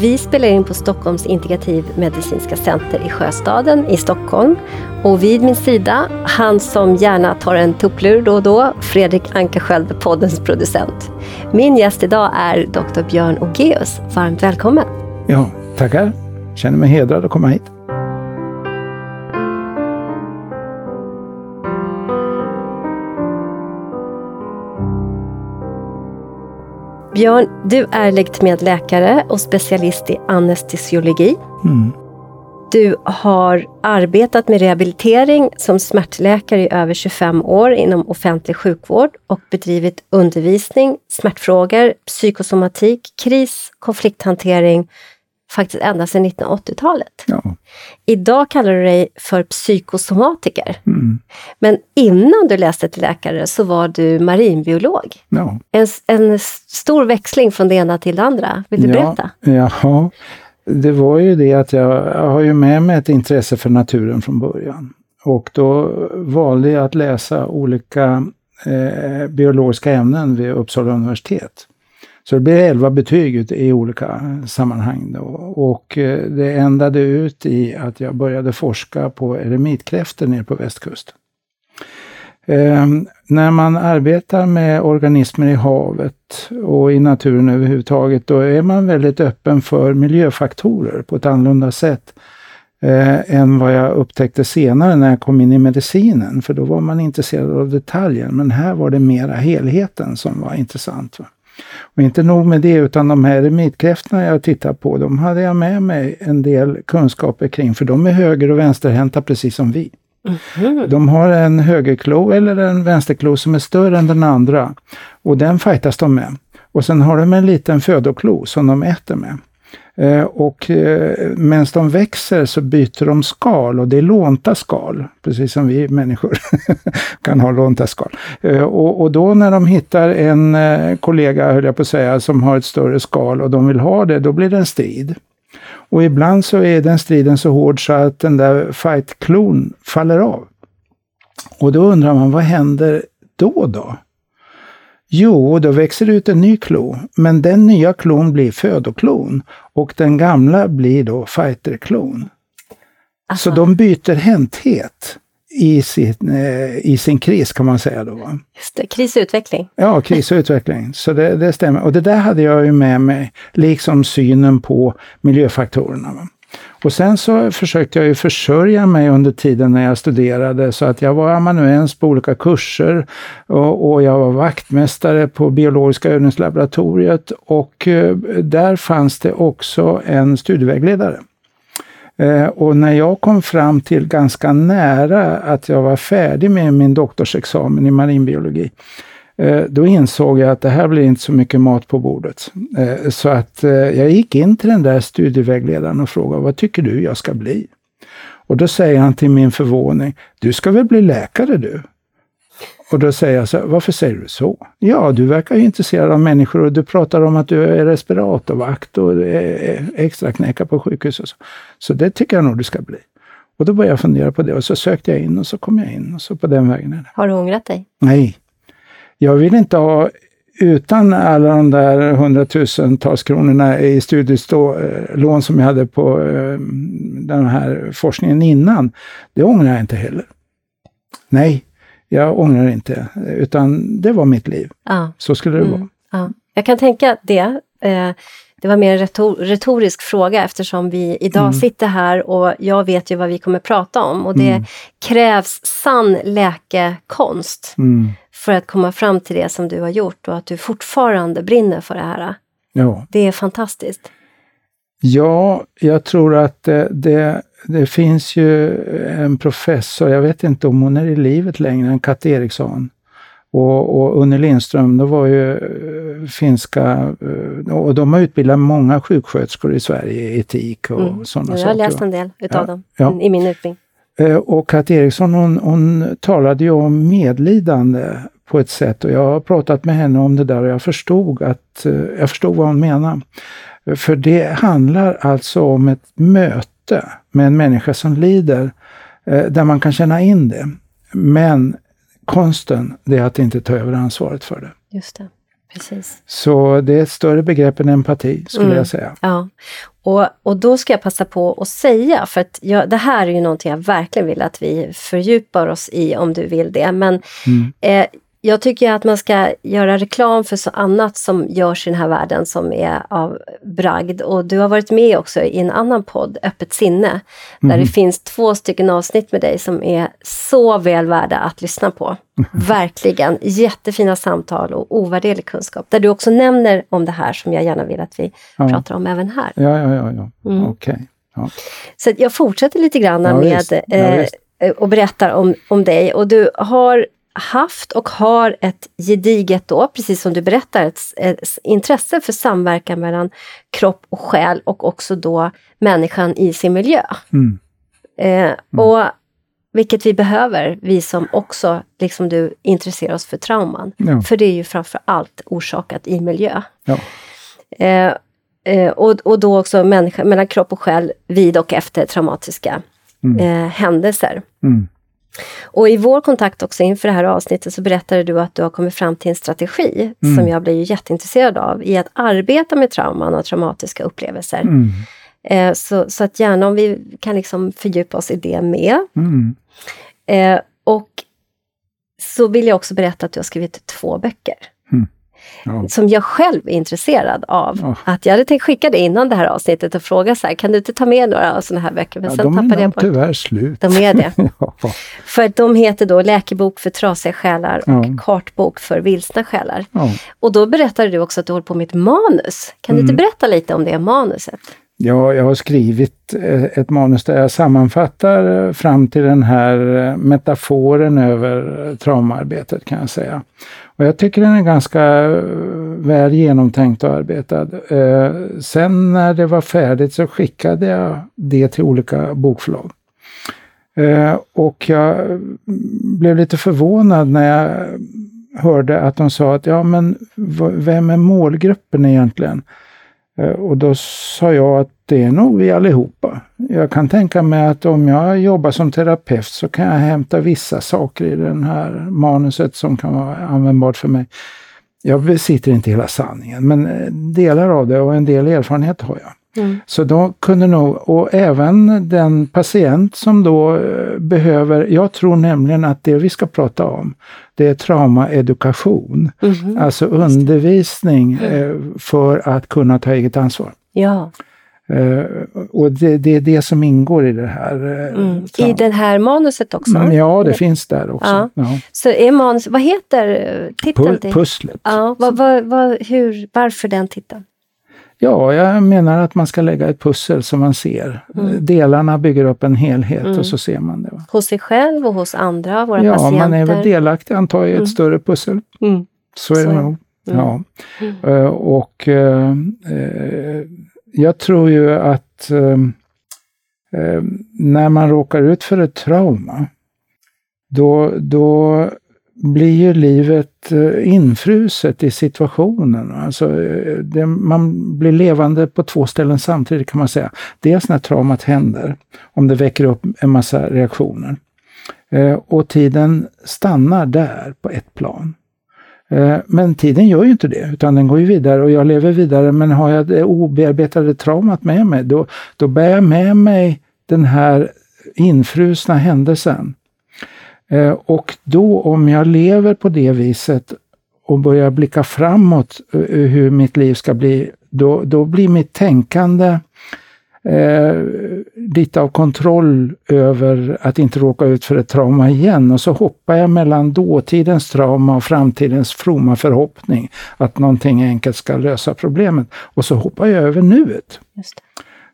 Vi spelar in på Stockholms integrativ medicinska center i Sjöstaden i Stockholm. Och vid min sida, han som gärna tar en tupplur då och då, Fredrik Ankarsköld, poddens producent. Min gäst idag är Dr. Björn Ogeus. Varmt välkommen! Ja, tackar. Känner mig hedrad att komma hit. Björn, du är legitimerad läkare och specialist i anestesiologi. Mm. Du har arbetat med rehabilitering som smärtläkare i över 25 år inom offentlig sjukvård och bedrivit undervisning, smärtfrågor, psykosomatik, kris, konflikthantering faktiskt ända sedan 1980-talet. Ja. Idag kallar du dig för psykosomatiker. Mm. Men innan du läste till läkare så var du marinbiolog. Ja. En, en stor växling från det ena till det andra. Vill du ja, berätta? Ja, det var ju det att jag, jag har ju med mig ett intresse för naturen från början. Och då valde jag att läsa olika eh, biologiska ämnen vid Uppsala universitet. Så det blev 11 betyg i olika sammanhang. Då. Och eh, det ändade ut i att jag började forska på eremitkräftor nere på västkusten. Eh, när man arbetar med organismer i havet och i naturen överhuvudtaget, då är man väldigt öppen för miljöfaktorer på ett annorlunda sätt eh, än vad jag upptäckte senare när jag kom in i medicinen. För då var man intresserad av detaljer, men här var det mera helheten som var intressant. Va? Och inte nog med det, utan de här eremitkräftorna jag tittar på, de hade jag med mig en del kunskaper kring, för de är höger och vänsterhänta precis som vi. Mm. De har en högerklo eller en vänsterklo som är större än den andra. Och den fightas de med. Och sen har de en liten födoklo som de äter med. Eh, och eh, medan de växer så byter de skal och det är lånta skal, precis som vi människor kan ha lånta skal. Eh, och, och, då när de hittar en eh, kollega, höll jag på att säga, som har ett större skal och de vill ha det, då blir det en strid. Och ibland så är den striden så hård så att den där fight-klon faller av. Och då undrar man, vad händer då då? Jo, då växer det ut en ny klo, men den nya klon blir födoklon och den gamla blir då fighterklon. Så de byter hänthet i sin, eh, i sin kris kan man säga då. Just det, kris och utveckling. Ja, kris och utveckling. Så det, det stämmer. Och det där hade jag ju med mig, liksom synen på miljöfaktorerna. Och sen så försökte jag ju försörja mig under tiden när jag studerade så att jag var amanuens på olika kurser och, och jag var vaktmästare på biologiska övningslaboratoriet och eh, där fanns det också en studievägledare. Eh, och när jag kom fram till ganska nära att jag var färdig med min doktorsexamen i marinbiologi, Eh, då insåg jag att det här blir inte så mycket mat på bordet. Eh, så att eh, jag gick in till den där studievägledaren och frågade, vad tycker du jag ska bli? Och då säger han till min förvåning, du ska väl bli läkare du? Och då säger jag så här, varför säger du så? Ja, du verkar ju intresserad av människor och du pratar om att du är respiratorvakt och extra knäcka på sjukhus och så. Så det tycker jag nog du ska bli. Och då började jag fundera på det och så sökte jag in och så kom jag in och så på den vägen. Har du ångrat dig? Nej, jag vill inte ha utan alla de där hundratusentals kronorna i studielån som jag hade på eh, den här forskningen innan, det ångrar jag inte heller. Nej, jag ångrar inte, utan det var mitt liv. Ja. Så skulle det mm. vara. Ja. Jag kan tänka det. Eh, det var mer en retorisk fråga eftersom vi idag mm. sitter här och jag vet ju vad vi kommer prata om och det mm. krävs sann läkekonst mm. För att komma fram till det som du har gjort och att du fortfarande brinner för det här. Ja. Det är fantastiskt. Ja, jag tror att det, det, det, finns ju en professor, jag vet inte om hon är i livet längre, en Kat Eriksson, och, och Unni Lindström, då var ju eh, finska, eh, och de har utbildat många sjuksköterskor i Sverige i etik och mm. sådana saker. Jag har läst en del utav ja, dem ja. i min utbildning. Eh, och Kat Eriksson hon, hon talade ju om medlidande på ett sätt och jag har pratat med henne om det där och jag förstod, att, eh, jag förstod vad hon menar. För det handlar alltså om ett möte med en människa som lider, eh, där man kan känna in det. Men konsten, det är att inte ta över ansvaret för det. Just det. Precis. Så det är ett större begrepp än empati, skulle mm. jag säga. Ja. Och, och då ska jag passa på att säga, för att jag, det här är ju någonting jag verkligen vill att vi fördjupar oss i om du vill det. Men mm. eh, jag tycker att man ska göra reklam för så annat som görs i den här världen som är av bragd. Och du har varit med också i en annan podd, Öppet sinne, mm. där det mhm. finns två stycken avsnitt med dig som är så väl värda att lyssna på. Verkligen jättefina samtal och ovärderlig kunskap. Där du också nämner om det här som jag gärna vill att vi ja. pratar om även här. Ja, ja, ja. ja. Mm. okej. Okay. Ja. Så jag fortsätter lite grann ja, med eh, och berättar om, om dig. Och du har haft och har ett gediget då, precis som du berättar, ett, ett, intresse för samverkan mellan kropp och själ och också då människan i sin miljö. Mm. Eh, mm. och vilket vi behöver, vi som också, liksom du, intresserar oss för trauman. Ja. För det är ju framför allt orsakat i miljö. Ja. Eh, eh, och, och då också människa, mellan kropp och själ vid och efter traumatiska mm. eh, händelser. Mm. Och i vår kontakt också inför det här avsnittet så berättade du att du har kommit fram till en strategi mm. som jag blir jätteintresserad av i att arbeta med trauman och traumatiska upplevelser. Mm. Eh, så, så att gärna om vi kan liksom fördjupa oss i det med. Mm. Eh, och så vill jag också berätta att du har skrivit två böcker. Ja. som jag själv är intresserad av. Ja. Att jag hade tänkt skicka det innan det här avsnittet och fråga så här, kan du inte ta med några sådana här böcker? Men ja, sen de tappade jag bort. tyvärr slut. De är det. För de heter då Läkebok för trasiga själar och Kartbok för vilsna själar. Och då berättade du också att du håller på med ett manus. Kan mm. du inte mm. berätta lite om det manuset? Ja, jag har skrivit eh, ett manus där jag sammanfattar eh, fram till den här eh, metaforen över traumaarbetet kan jag säga. Och jag tycker den är ganska väl genomtänkt och arbetad. sen när det var färdigt så skickade jag det till olika bokförlag. och jag mm, blev lite förvånad när jag hörde att de sa att ja men vem är målgruppen egentligen? Eh, och då sa jag att det är nog vi allihopa. Jag kan tänka mig att om jag jobbar som terapeut så kan jag hämta vissa saker i det här manuset som kan vara användbart för mig. Jag besitter inte hela sanningen, men eh, delar av det och en del erfarenhet har jag. Mm. Så då kunde nog, och även den patient som då eh, behöver, jag tror nämligen att det vi ska prata om, det är traumaedukation. Mm. Alltså undervisning eh, för att kunna ta eget ansvar. Ja. Uh, och det, det, är det som ingår i det här. Mm. I det här manuset också? Mm, ja, det finns där också. Ja. Ja. Så är manus, vad heter titeln? Pu pusslet. Ja, vad, vad, vad, hur, varför den titeln? Ja, jag menar att man ska lägga ett pussel som man ser. Mm. Delarna bygger upp en helhet mm. och så ser man det. Hos sig själv och hos andra, våra ja, patienter? Ja, man är väl delaktig antar jag i ett mm. större pussel. Mm. Så är så det nog. Mm. Ja. Uh, och uh, uh, jag tror ju att när man råkar ut för ett trauma, då, då blir ju livet eh, infruset i situationen. Alltså, eh, det, man blir levande på två ställen samtidigt kan man säga. Dels när traumat händer, om det väcker upp en massa reaktioner. Eh, och tiden stannar där på ett plan. Eh, men tiden gör ju inte det, utan den går ju vidare och jag lever vidare. Men har jag det obearbetade traumat med mig, då, då bär jag med mig den här infrusna händelsen och då om jag lever på det viset och börjar blicka framåt eh, hur mitt liv ska bli, då, då blir mitt tänkande eh, lite av kontroll över att inte råka ut för ett trauma igen. Och så hoppar jag mellan dåtidens trauma och framtidens fromma förhoppning att någonting enkelt ska lösa problemet. Och så hoppar jag över nuet.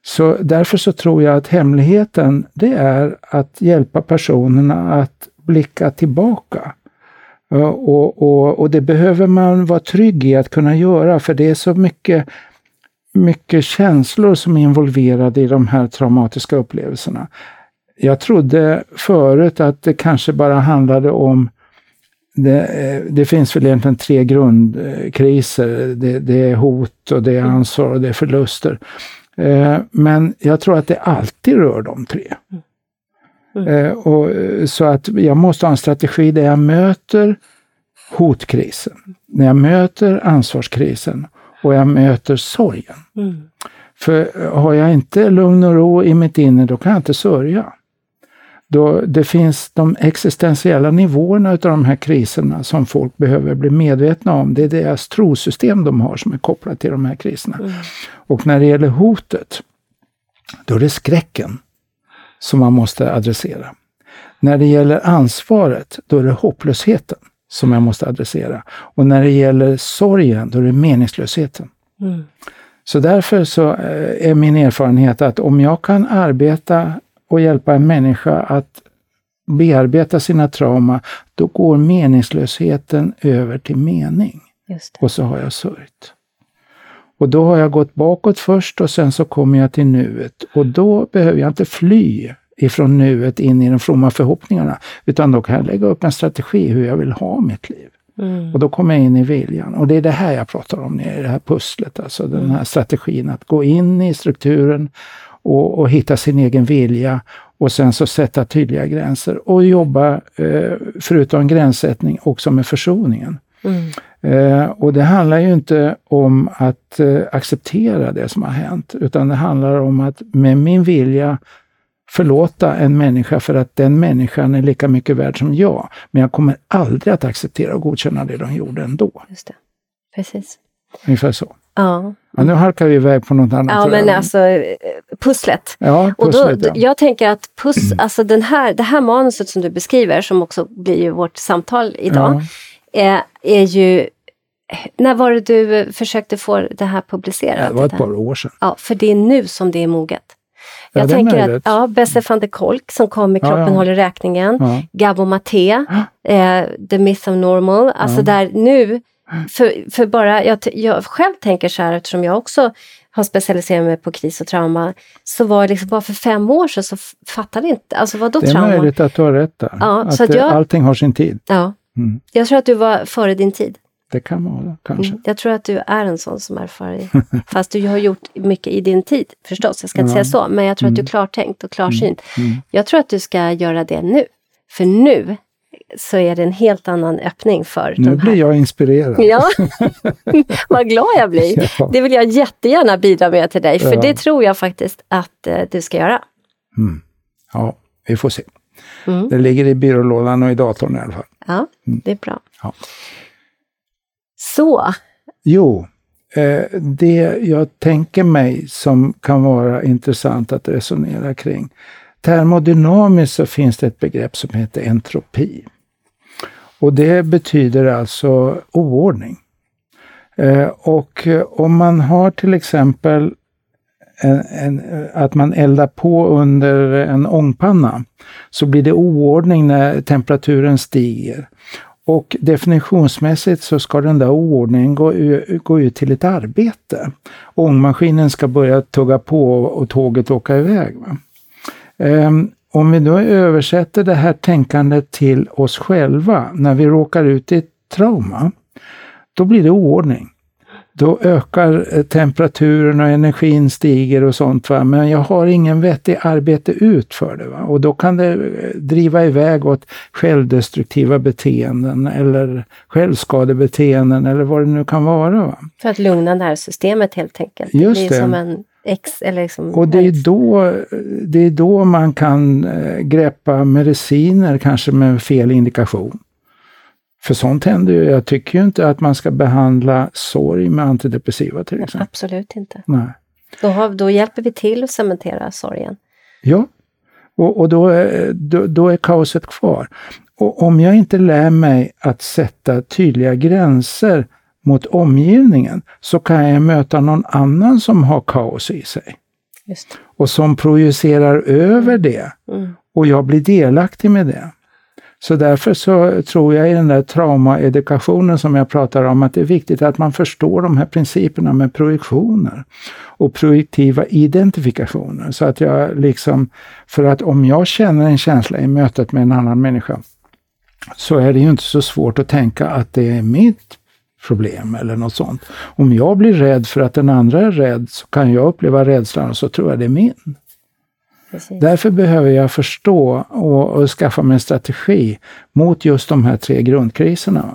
Så därför så tror jag att hemligheten, det är att hjälpa personerna att blicka tillbaka. Eh, och, och, och det behöver man vara trygg i att kunna göra, för det är så mycket, mycket känslor som är involverade i de här traumatiska upplevelserna. Jag trodde förut att det kanske bara handlade om det, eh, det, finns väl egentligen tre grundkriser. Det, det, är hot och det är ansvar och det är förluster. Eh, men jag tror att det alltid rör de tre. Mm. Mm. Mm. Och, så att jag måste ha en strategi där jag möter hotkrisen, när jag möter ansvarskrisen och jag möter sorgen. Mm. För har jag inte lugn och ro i mitt inre, då kan jag inte sörja. Då det finns de existentiella nivåerna utav de här kriserna som folk behöver bli medvetna om. Det är deras trosystem de har som är kopplat till de här kriserna. Mm. Och när det gäller hotet, då är det skräcken som man måste adressera. När det gäller ansvaret, då är det hopplösheten som jag måste adressera. Och när det gäller sorgen, då är det meningslösheten. Mm. Så därför så eh, är min erfarenhet att om jag kan arbeta och hjälpa en människa att bearbeta sina trauma, då går meningslösheten över till mening. Och så har jag sörjt. Och då har jag gått bakåt först och sen så kommer jag till nuet. Och då behöver jag inte fly ifrån nuet in i de fromma förhoppningarna. Utan då kan jag lägga upp en strategi hur jag vill ha mitt liv. Mm. Och då kommer jag in i viljan. Och det är det här jag pratar om, i det här pusslet. Alltså den här strategin att gå in i strukturen och, och hitta sin egen vilja och sen så sätta tydliga gränser och jobba, eh, förutom gränssättning, också med försoningen. Mm. Eh, och det handlar ju inte om att eh, acceptera det som har hänt, utan det handlar om att med min vilja förlåta en människa för att den människan är lika mycket värd som jag. Men jag kommer aldrig att acceptera och godkänna det de gjorde ändå. Just det. Precis. Ungefär så. Ja. ja. Nu halkar vi iväg på något annat. Ja, men alltså pusslet. Ja, pusslet och då, ja. Jag tänker att puss, alltså den här, det här manuset som du beskriver, som också blir vårt samtal idag, ja. Är, är ju när var det du försökte få det här publicerat? det var ett par år sedan. Ja, för det är nu som det är moget. Jag ja, tänker att ja, Besse van der Kolk som kom med Kroppen ja, håller räkningen, ja. Gabo Maté, eh, The Myth of Normal, alltså där nu, för, för bara, jag, jag själv tänker så här eftersom jag också har specialiserat mig på kris och trauma, så var det liksom bara för fem år sedan så fattade inte, alltså vad då trauma? Det är möjligt att du har rätt där, ja, att, så att jag, allting har sin tid. Ja, mm. jag tror att du var före din tid. Det kan vara, kanske. Mm, jag tror att du är en sån som är före. Fast du har gjort mycket i din tid förstås, jag ska inte ja. säga så, men jag tror att du är mm. klartänkt och klarsynt. Mm. Jag tror att du ska göra det nu. För nu så är det en helt annan öppning för Nu blir jag inspirerad. Ja, vad glad jag blir. Ja. Det vill jag jättegärna bidra med till dig, för ja. det tror jag faktiskt att eh, du ska göra. Mm. Ja, vi får se. Mm. Det ligger i byrålådan och i datorn i alla fall. Ja, mm. det är bra. Ja. Så. Jo, eh, det jag tänker mig som kan vara intressant att resonera kring. Termodynamiskt så finns det ett begrepp som heter entropi. Och det betyder alltså oordning. Eh, och om man har till exempel en, en, att man eldar på under en ångpanna så blir det oordning när temperaturen stiger. Och definitionsmässigt så ska den där oordningen gå, gå ut till ett arbete. Ångmaskinen ska börja tugga på och tåget åka iväg. Um, om vi då översätter det här tänkandet till oss själva när vi råkar ut i ett trauma, då blir det oordning då ökar eh, temperaturen och energin stiger och sånt. Va? Men jag har ingen vettig arbete ut för det. Va? Och då kan det eh, driva iväg åt självdestruktiva beteenden eller självskadebeteenden eller vad det nu kan vara. Va? För att lugna det här systemet helt enkelt. Just det. Är som en X, eller liksom och det är, då, det är då man kan eh, greppa mediciner kanske med fel indikation. För sånt händer ju. Jag tycker ju inte att man ska behandla sorg med antidepressiva till exempel. Absolut inte. Nej. Då, har, då hjälper vi till att cementera sorgen. Ja, och, och då, är, då, då är kaoset kvar. Och om jag inte lär mig att sätta tydliga gränser mot omgivningen så kan jag möta någon annan som har kaos i sig. Och som projicerar över det. Mm. Och jag blir delaktig med det. Så därför så tror jag i den där traumaedukationen som jag pratar om att det är viktigt att man förstår de här principerna med projektioner och projektiva identifikationer. Så att jag liksom, för att om jag känner en känsla i mötet med en annan människa så är det ju inte så svårt att tänka att det är mitt problem eller något sånt. Om jag blir rädd för att den andra är rädd så kan jag uppleva rädslan och så tror jag det är min. Precis. Därför behöver jag förstå och, och, skaffa mig en strategi mot just de här tre grundkriserna.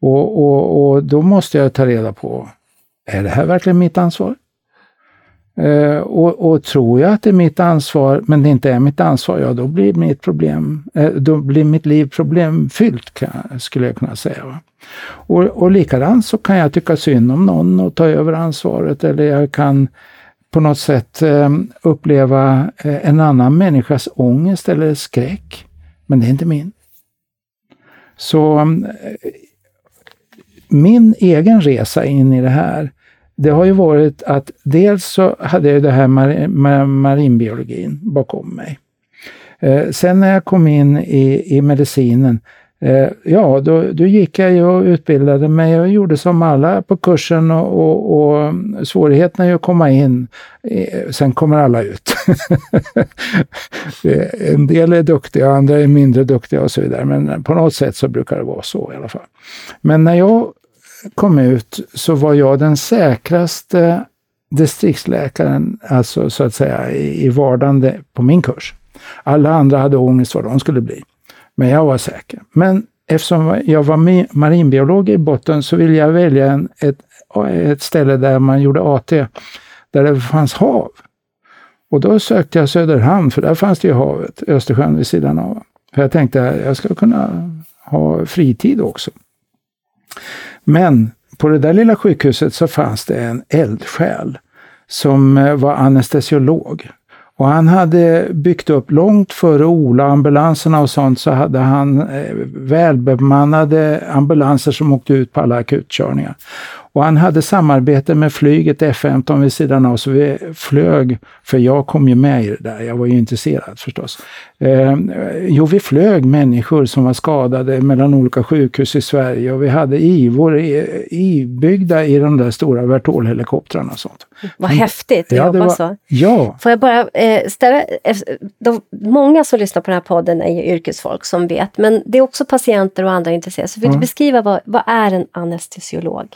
Och, och, och då måste jag ta reda på, är det här verkligen mitt ansvar? Eh, och, och, tror jag att det är mitt ansvar, men det inte är mitt ansvar, ja då blir mitt problem, eh, då blir mitt liv problemfyllt, kan, skulle jag kunna säga. Va? Och, och likadant så kan jag tycka synd om någon och ta över ansvaret, eller jag kan på något sätt eh, uppleva eh, en annan människas ångest eller skräck, men det är inte min. Så mm, eh, min egen resa in i det här, det har ju varit att dels så hade jag det här mar mar marinbiologin bakom mig. Sen när jag kom in i, i medicinen, Eh, ja då, då gick jag ju och utbildade mig och gjorde som alla på kursen och, och, och svårigheten är ju att komma in. Eh, sen kommer alla ut. en del är duktiga, andra är mindre duktiga och så vidare. Men på något sätt så brukar det vara så i alla fall. Men när jag kom ut så var jag den säkraste distriktsläkaren, alltså så att säga i, vardande på min kurs. Alla andra hade ångest vad de skulle bli. Men jag var säker. Men eftersom jag var marinbiolog i botten så ville jag välja en, ett, ett ställe där man gjorde AT, där det fanns hav. Och då sökte jag Söderhamn, för där fanns det ju havet, Östersjön vid sidan av. För jag tänkte att jag ska kunna ha fritid också. Men på det där lilla sjukhuset så fanns det en eldsjäl som eh, var anestesiolog. Och han hade byggt upp, långt före Ola, ambulanserna och sånt, så hade han eh, välbemannade ambulanser som åkte ut på alla akutkörningar. Och han hade samarbete med flyget F-15 vid sidan av, så vi flög, för jag kom ju med i det där, jag var ju intresserad förstås. Eh, jo, vi flög människor som var skadade mellan olika sjukhus i Sverige och vi hade IVOR ibyggda i de där stora Vertol-helikoptrarna och sånt. Vad häftigt att ja, jobba var, så. Ja. Får jag bara eh, ställa... Eh, de, många som lyssnar på den här podden är ju yrkesfolk som vet, men det är också patienter och andra intresserade. Så vill ja. du beskriva vad, vad är en anestesiolog?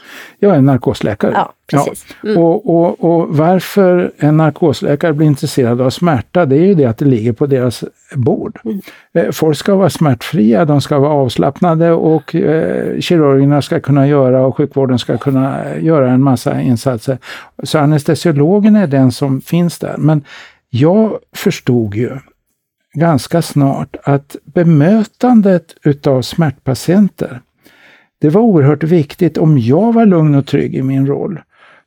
Jag är en narkosläkare. Ja, precis. Mm. Och, och, och varför en narkosläkare blir intresserad av smärta, det är ju det att det ligger på deras bord. Mm. Eh, folk ska vara smärtfria, de ska vara avslappnade och eh, kirurgerna ska kunna göra och sjukvården ska kunna göra en massa insatser. Så anestesiologen är den som finns där. Men jag förstod ju ganska snart att bemötandet utav smärtpatienter, det var oerhört viktigt om jag var lugn och trygg i min roll.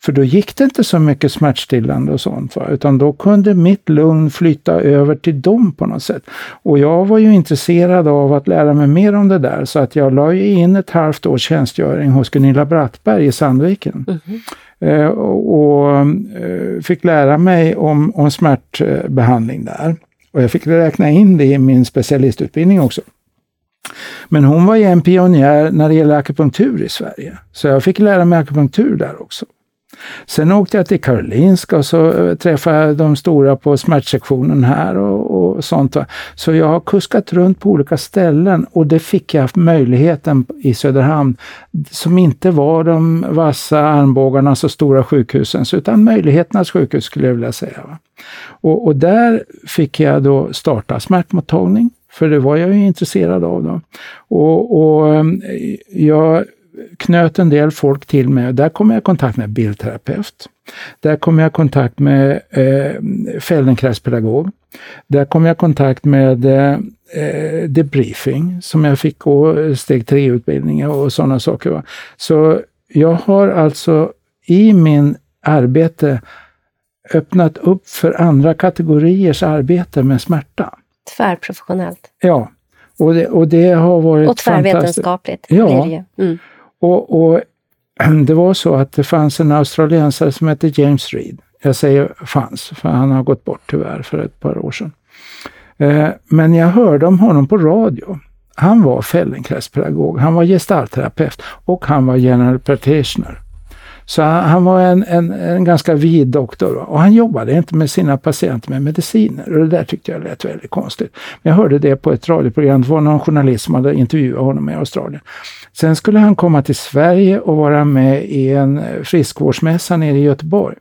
För då gick det inte så mycket smärtstillande och sånt, va? utan då kunde mitt lugn flytta över till dem på något sätt. Och jag var ju intresserad av att lära mig mer om det där, så att jag la in ett halvt års tjänstgöring hos Gunilla Brattberg i Sandviken. Mm -hmm. eh, och, och eh, fick lära mig om, om smärtbehandling där. Och jag fick räkna in det i min specialistutbildning också. Men hon var ju en pionjär när det gäller akupunktur i Sverige. Så jag fick lära mig akupunktur där också. Sen åkte jag till Karolinska och så eh, träffade jag de stora på smärtsektionen här och, och sånt. Så jag har kuskat runt på olika ställen och det fick jag möjligheten i Söderhamn som inte var de vassa armbågarna så stora sjukhusen, utan möjligheternas sjukhus skulle jag vilja säga. Och, och där fick jag då starta smärtmottagning, för det var jag ju intresserad av. Då. Och, och ehm, jag knöt en del folk till mig. Där kom jag i kontakt med bildterapeut. Där kom jag i kontakt med eh, Feldenkraispedagog. Där kom jag i kontakt med eh, debriefing som jag fick gå steg 3-utbildningar och sådana saker. Va? Så jag har alltså i min arbete öppnat upp för andra kategoriers arbete med smärta. Tvärprofessionellt. Ja, och det, och det har varit Och tvärvetenskapligt. Ja. Det mm. Och, och, det var så att det fanns en australiensare som hette James Reed. Jag säger fanns, för han har gått bort tyvärr för ett par år sedan. Eh, men jag hörde om honom på radio. Han var Feldenkraispedagog, han var gestaltterapeut och han var general practitioner. Så han var en, en, en ganska vid doktor och han jobbade inte med sina patienter med mediciner och det där tyckte jag lät väldigt konstigt. Men jag hörde det på ett radioprogram, det var någon journalist som hade intervjuat honom i Australien. Sen skulle han komma till Sverige och vara med i en eh, friskvårdsmässa nere i Göteborg.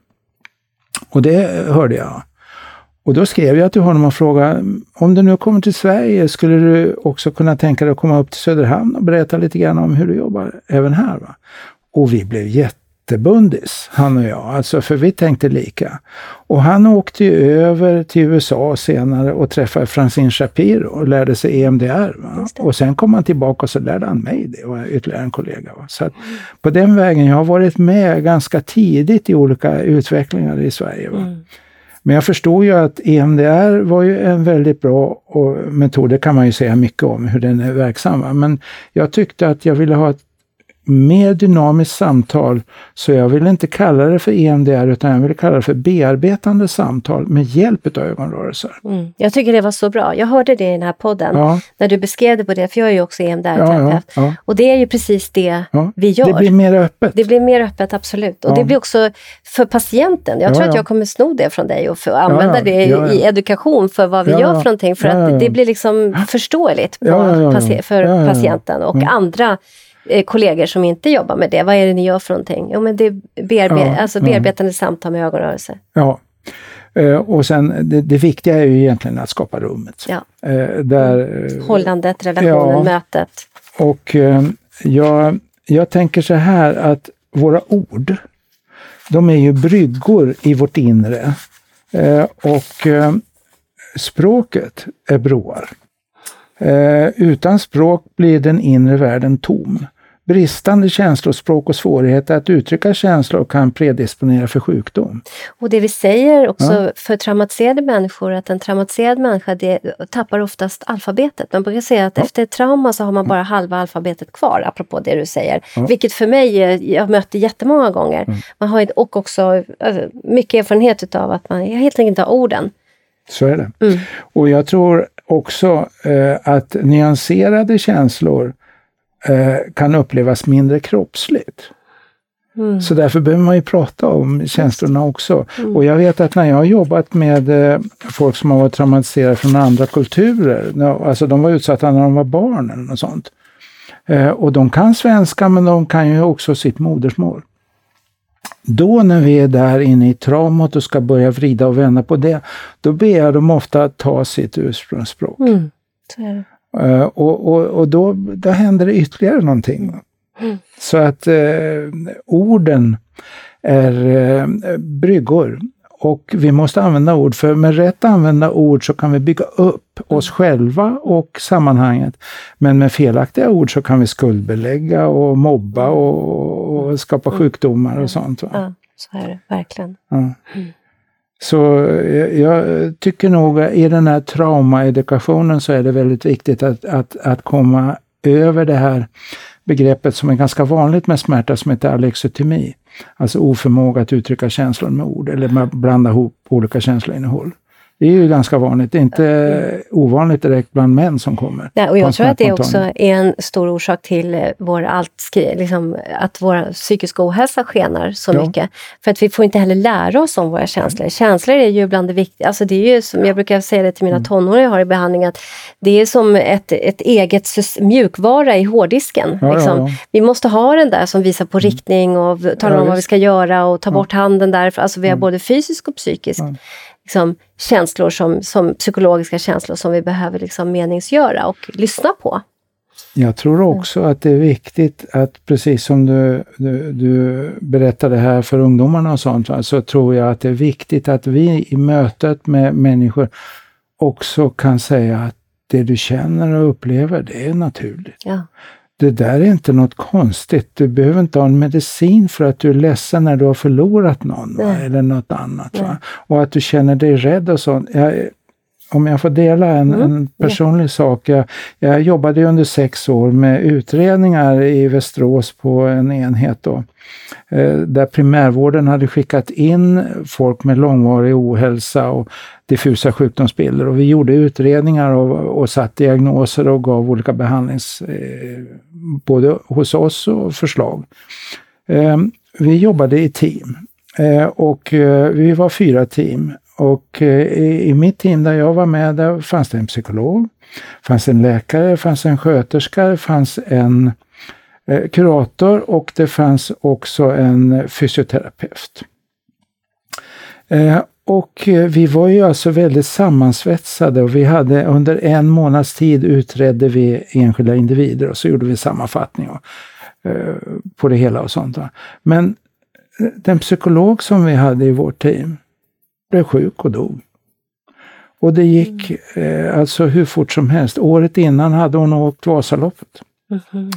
Och det hörde jag. Och då skrev jag till honom och frågade, om du nu kommer till Sverige, skulle du också kunna tänka dig att komma upp till Söderhamn och berätta lite grann om hur du jobbar även här? Va? Och vi blev jättebundis, han och jag, alltså för vi tänkte lika. Och han åkte ju över till USA senare och träffade Francine Shapiro och lärde sig EMDR. Och sen kom han tillbaka och så lärde han mig det och ytterligare en kollega. Va? Så att på den vägen, jag har varit med ganska tidigt i olika utvecklingar i Sverige. Va? Mm. Men jag förstod ju att EMDR var ju en väldigt bra metod, det kan man ju säga mycket om hur den är verksam. Men jag tyckte att jag ville ha ett mer dynamiskt samtal. Så jag vill inte kalla det för EMDR utan jag vill kalla det för bearbetande samtal med hjälp av ögonrörelser. Mm. Jag tycker det var så bra. Jag hörde det i den här podden ja. när du beskrev det på det, för jag är ju också EMDR-terapeut. Ja, ja, och det är ju precis det vi gör. Det blir mer öppet. Det blir mer öppet, absolut. Och det blir också för patienten. Jag tror att jag kommer sno det från dig och för, använda det i edukation för vad vi gör för någonting. För att det blir liksom förståeligt på, för patienten och andra kollegor som inte jobbar med det. Vad är det ni gör för någonting? Jo, men det är bearbe ja, alltså bearbetande ja. samtal med ögonrörelser. Ja. Uh, och sen det, det, viktiga är ju egentligen att skapa rummet. Ja. Uh, där, Hållandet, relationen, ja, mötet. Och jag, jag tänker så här att våra ord, de är ju bryggor i vårt inre. och språket är broar. Eh, utan språk blir den inre världen tom. Bristande känslospråk och svårigheter att uttrycka känslor kan predisponera för sjukdom. Och det vi säger också ja. för traumatiserade människor, att en traumatiserad människa det, tappar oftast alfabetet. Man brukar säga att ja. efter ett trauma så har man bara halva alfabetet kvar, apropå det du säger. Ja. Vilket för mig, jag har mött det jättemånga gånger. Mm. Man har och också mycket erfarenhet av att man helt enkelt inte har orden. Så är det. Mm. Och jag tror också eh, att nyanserade känslor eh, kan upplevas mindre kroppsligt. Mm. Så därför behöver man ju prata om känslorna också. Mm. Och jag vet att när jag har jobbat med eh, folk som har varit traumatiserade från andra kulturer, alltså de var utsatta när de var barn eller något sånt. Eh, och de kan svenska men de kan ju också sitt modersmål. Då när vi är där inne i traumat och ska börja vrida och vända på det, då ber jag dem ofta att ta sitt ursprungsspråk. Mm, uh, och, och, och då, då händer det ytterligare någonting. Mm. Så att uh, orden är uh, bryggor. Och vi måste använda ord, för med rätt använda ord så kan vi bygga upp oss mm. själva och sammanhanget. Men med felaktiga ord så kan vi skuldbelägga och mobba och, och skapa mm. sjukdomar och sånt. Va? Ja, så är det verkligen. Ja. Mm. Så jag, jag, tycker nog i den här traumaedukationen så är det väldigt viktigt att, att, att komma över det här begreppet som är ganska vanligt med smärta som heter alexotomi. Alltså oförmåga att uttrycka känslor med ord eller blanda ihop olika känsloinnehåll. Det är ju ganska vanligt, det är inte ovanligt direkt bland män som kommer. Nej, och jag tror att det också är en stor orsak till eh, vår allt, liksom, att vår psykiska ohälsa skenar så ja. mycket. För att vi får inte heller lära oss om våra känslor. Känslor är ju bland det viktigaste, alltså det är ju som jag brukar säga det till mina mm. tonåringar jag har i behandling, att det är som ett, ett eget mjukvara i hårddisken. Ja, liksom. ja, vi måste ha den där som visar på mm. riktning och talar om vad vi ska göra och ta bort handen där. Alltså vi har mm. både fysisk och psykisk liksom, känslor som, som psykologiska känslor som vi behöver liksom meningsgöra och lyssna på. Jag tror också att det är viktigt att precis som du, du, du berättade här för ungdomarna och sånt, så tror jag att det är viktigt att vi i mötet med människor också kan säga att det du känner och upplever, det är naturligt. Ja det där är inte något konstigt. Du behöver inte ha en medicin för att du är ledsen när du har förlorat någon eller något annat. Och att du känner dig rädd och sånt. Jag, om jag får dela en, mm. en personlig ja. sak. Jag, jag jobbade under sex år med utredningar i Västerås på en enhet då. Eh, där primärvården hade skickat in folk med långvarig ohälsa och diffusa sjukdomsbilder. Och vi gjorde utredningar och, och satt diagnoser och gav olika behandlings... Eh, både hos oss och förslag. Eh, vi jobbade i team. Eh, och eh, vi var fyra team. Och eh, i, mitt team där jag var med, där fanns det en psykolog, fanns en läkare, fanns en sköterska, fanns en eh, kurator och det fanns också en fysioterapeut. Eh, och vi var ju alltså väldigt sammansvetsade och vi hade under en månads tid utredde vi enskilda individer och så gjorde vi sammanfattning och, på det hela och sånt. Men den psykolog som vi hade i vårt team blev sjuk och dog. Och det gick mm. eh, alltså hur fort som helst. Året innan hade hon åkt Vasaloppet. Mm.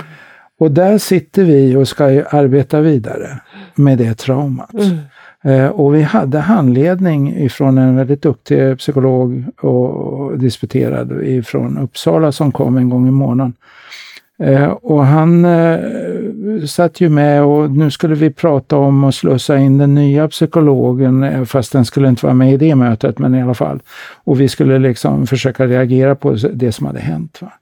Och där sitter vi och ska arbeta vidare med det traumat. Mm. Eh, och vi hade handledning ifrån en väldigt duktig psykolog och disputerad ifrån Uppsala som kom en gång i månaden. Eh, och han eh, satt ju med och nu skulle vi prata om att slussa in den nya psykologen, fast den skulle inte vara med i det mötet, men i alla fall. Och vi skulle liksom försöka reagera på det som hade hänt. Va?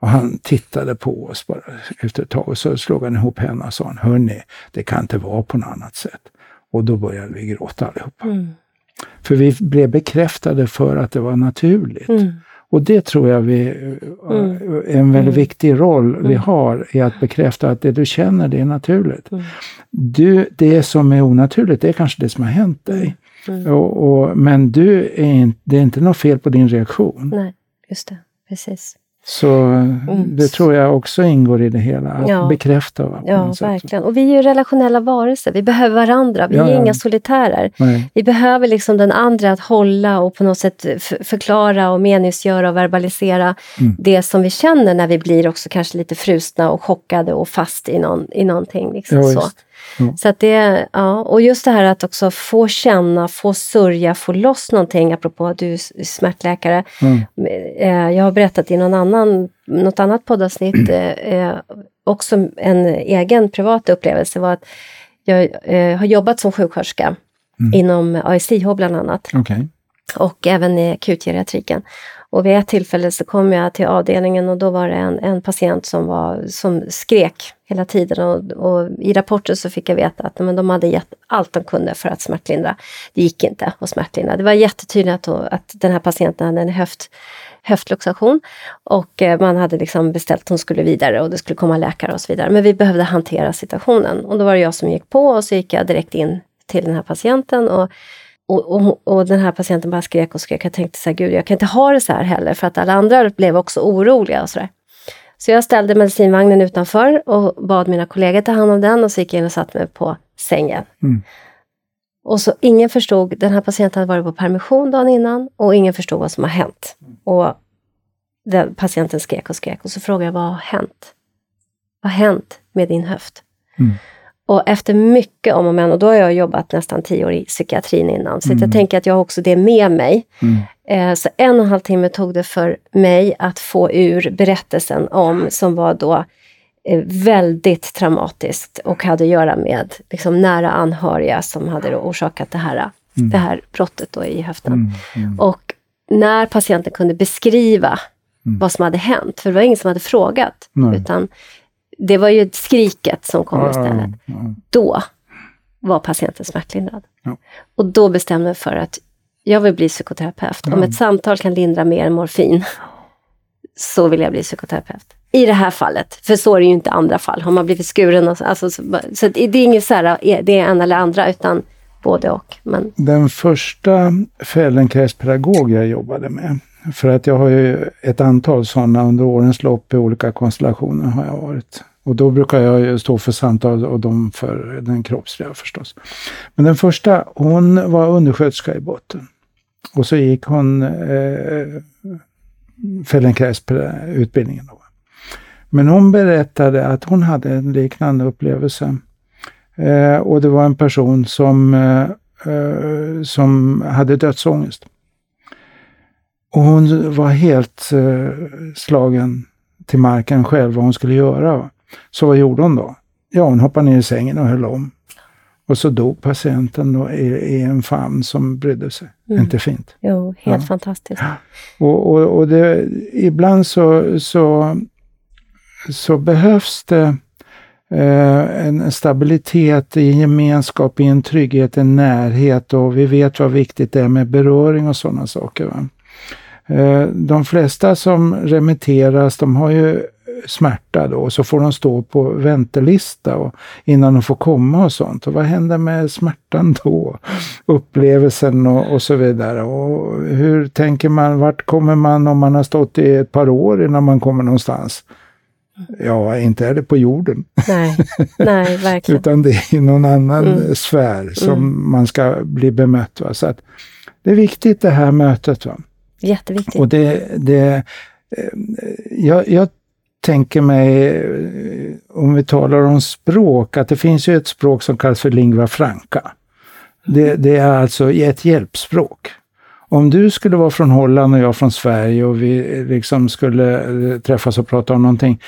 Och han tittade på oss bara efter ett tag och så slog han ihop händerna och sa, hörni, det kan inte vara på något annat sätt. Och då började vi gråta allihopa. Mm. För vi blev bekräftade för att det var naturligt. Mm. Och det tror jag vi, mm. är en väldigt mm. viktig roll vi mm. har i att bekräfta att det du känner, det är naturligt. Mm. Du, det som är onaturligt, det är kanske det som har hänt dig. Och, och, men du är in, det är inte något fel på din reaktion. Nej, just det. Precis. Så mm. det tror jag också ingår i det hela, att ja. bekräfta. Va, ja, verkligen. Och vi är ju relationella varelser, vi behöver varandra, vi ja, är ja. inga solitärer. Nej. Vi behöver liksom den andra att hålla och på något sätt förklara och meningsgöra och verbalisera mm. det som vi känner när vi blir också kanske lite frusna och chockade och fast i, någon, i någonting. Liksom så. Mm. Så att det, ja, och just det här att också få känna, få sörja, få loss någonting, apropå att du är smärtläkare. Mm. Eh, jag har berättat i någon annan, något annat poddavsnitt, mm. också en egen privat upplevelse var att jag har jobbat som sjuksköterska mm. inom ASIH bland annat. Okay. Och även i akutgeriatriken. Och vid ett tillfälle så kom jag till avdelningen och då var det en, en patient som, var, som skrek hela tiden. Och, och I rapporten så fick jag veta att men de hade gett allt de kunde för att smärtlindra. Det gick inte att smärtlindra. Det var jättetydligt att, att den här patienten hade en höft, höftluxation och eh, man hade liksom beställt att hon skulle vidare och det skulle komma läkare och så vidare. Men vi behövde hantera situationen och då var det jag som gick på och så gick jag direkt in till den här patienten och och, och, och, den här patienten bara skrek och skrek. Jag tänkte så här, gud jag kan inte ha det så här heller för att alla andra blev också oroliga och sådär. Så jag ställde medicinvagnen utanför och bad mina kollegor ta hand om den och så gick jag in och satte mig på sängen. Mm. Och så ingen förstod, den här patienten hade varit på permission dagen innan och ingen förstod vad som har hänt. Och den, patienten skrek och skrek och så frågade jag, vad har hänt? Vad har hänt med din höft? Mm. Och efter mycket om och men, och då har jag jobbat nästan tio år i psykiatrin innan, så mm. jag tänker att jag har också det med mig. Mm. Eh, så en och en halv timme tog det för mig att få ur berättelsen om, som var då eh, väldigt traumatiskt och hade att göra med liksom, nära anhöriga som hade orsakat det här, mm. det här brottet då i höften. Mm, mm. Och när patienten kunde beskriva mm. vad som hade hänt, för det var ingen som hade frågat, Nej. utan det var ju skriket som kom istället. Ja, ja. Då var patienten smärtlindrad. Och då bestämde jag för att jag vill bli psykoterapeut. Om ett samtal kan lindra mer än morfin, så vill jag bli psykoterapeut. I det här fallet, för så är det ju inte i andra fall. Har man blivit skuren, och, alltså, så, så det är inget så här, det är en eller andra, utan både och. Men... Den första Feldenkraispedagog jag jobbade med, för att jag har ju ett antal sådana under årens lopp i olika konstellationer har jag varit. Och då brukar jag stå för samtal och de för den kroppsliga förstås. Men den första, hon var undersköterska i botten. Och så gick hon eh, Feldenkrais-utbildningen. Då. Men hon berättade att hon hade en liknande upplevelse. Eh, och det var en person som, eh, eh som hade dödsångest. Och hon var helt eh, slagen till marken själv vad hon skulle göra. Så vad gjorde hon då? Ja, hon hoppade ner i sängen och höll om. Och så dog patienten då i, i en famn som brydde sig. Mm. Inte fint? Jo, helt ja. fantastiskt. Och, och, och det, ibland så, så, så behövs det eh, en stabilitet i en gemenskap, i en trygghet, en närhet och vi vet vad viktigt det är med beröring och sådana saker. Va? Eh, de flesta som remitteras, de har ju smärta då och så får de stå på väntelista och, innan de får komma och sånt. Och vad händer med smärtan då? Upplevelsen och, och så vidare. Och hur tänker man, vart kommer man om man har stått i ett par år innan man kommer någonstans? Ja, inte är det på jorden. Nej, nej verkligen. Utan det är i någon annan mm. sfär som mm. man ska bli bemött. Va? Så att det är viktigt det här mötet. Va? Jätteviktigt. Och det, det, eh, jag, jag tänker mig, eh, om vi talar om språk, att det finns ju ett språk som kallas för lingua franca. Det, det, är alltså ett hjälpspråk. Om du skulle vara från Holland och jag från Sverige och vi liksom skulle eh, träffas och prata om någonting,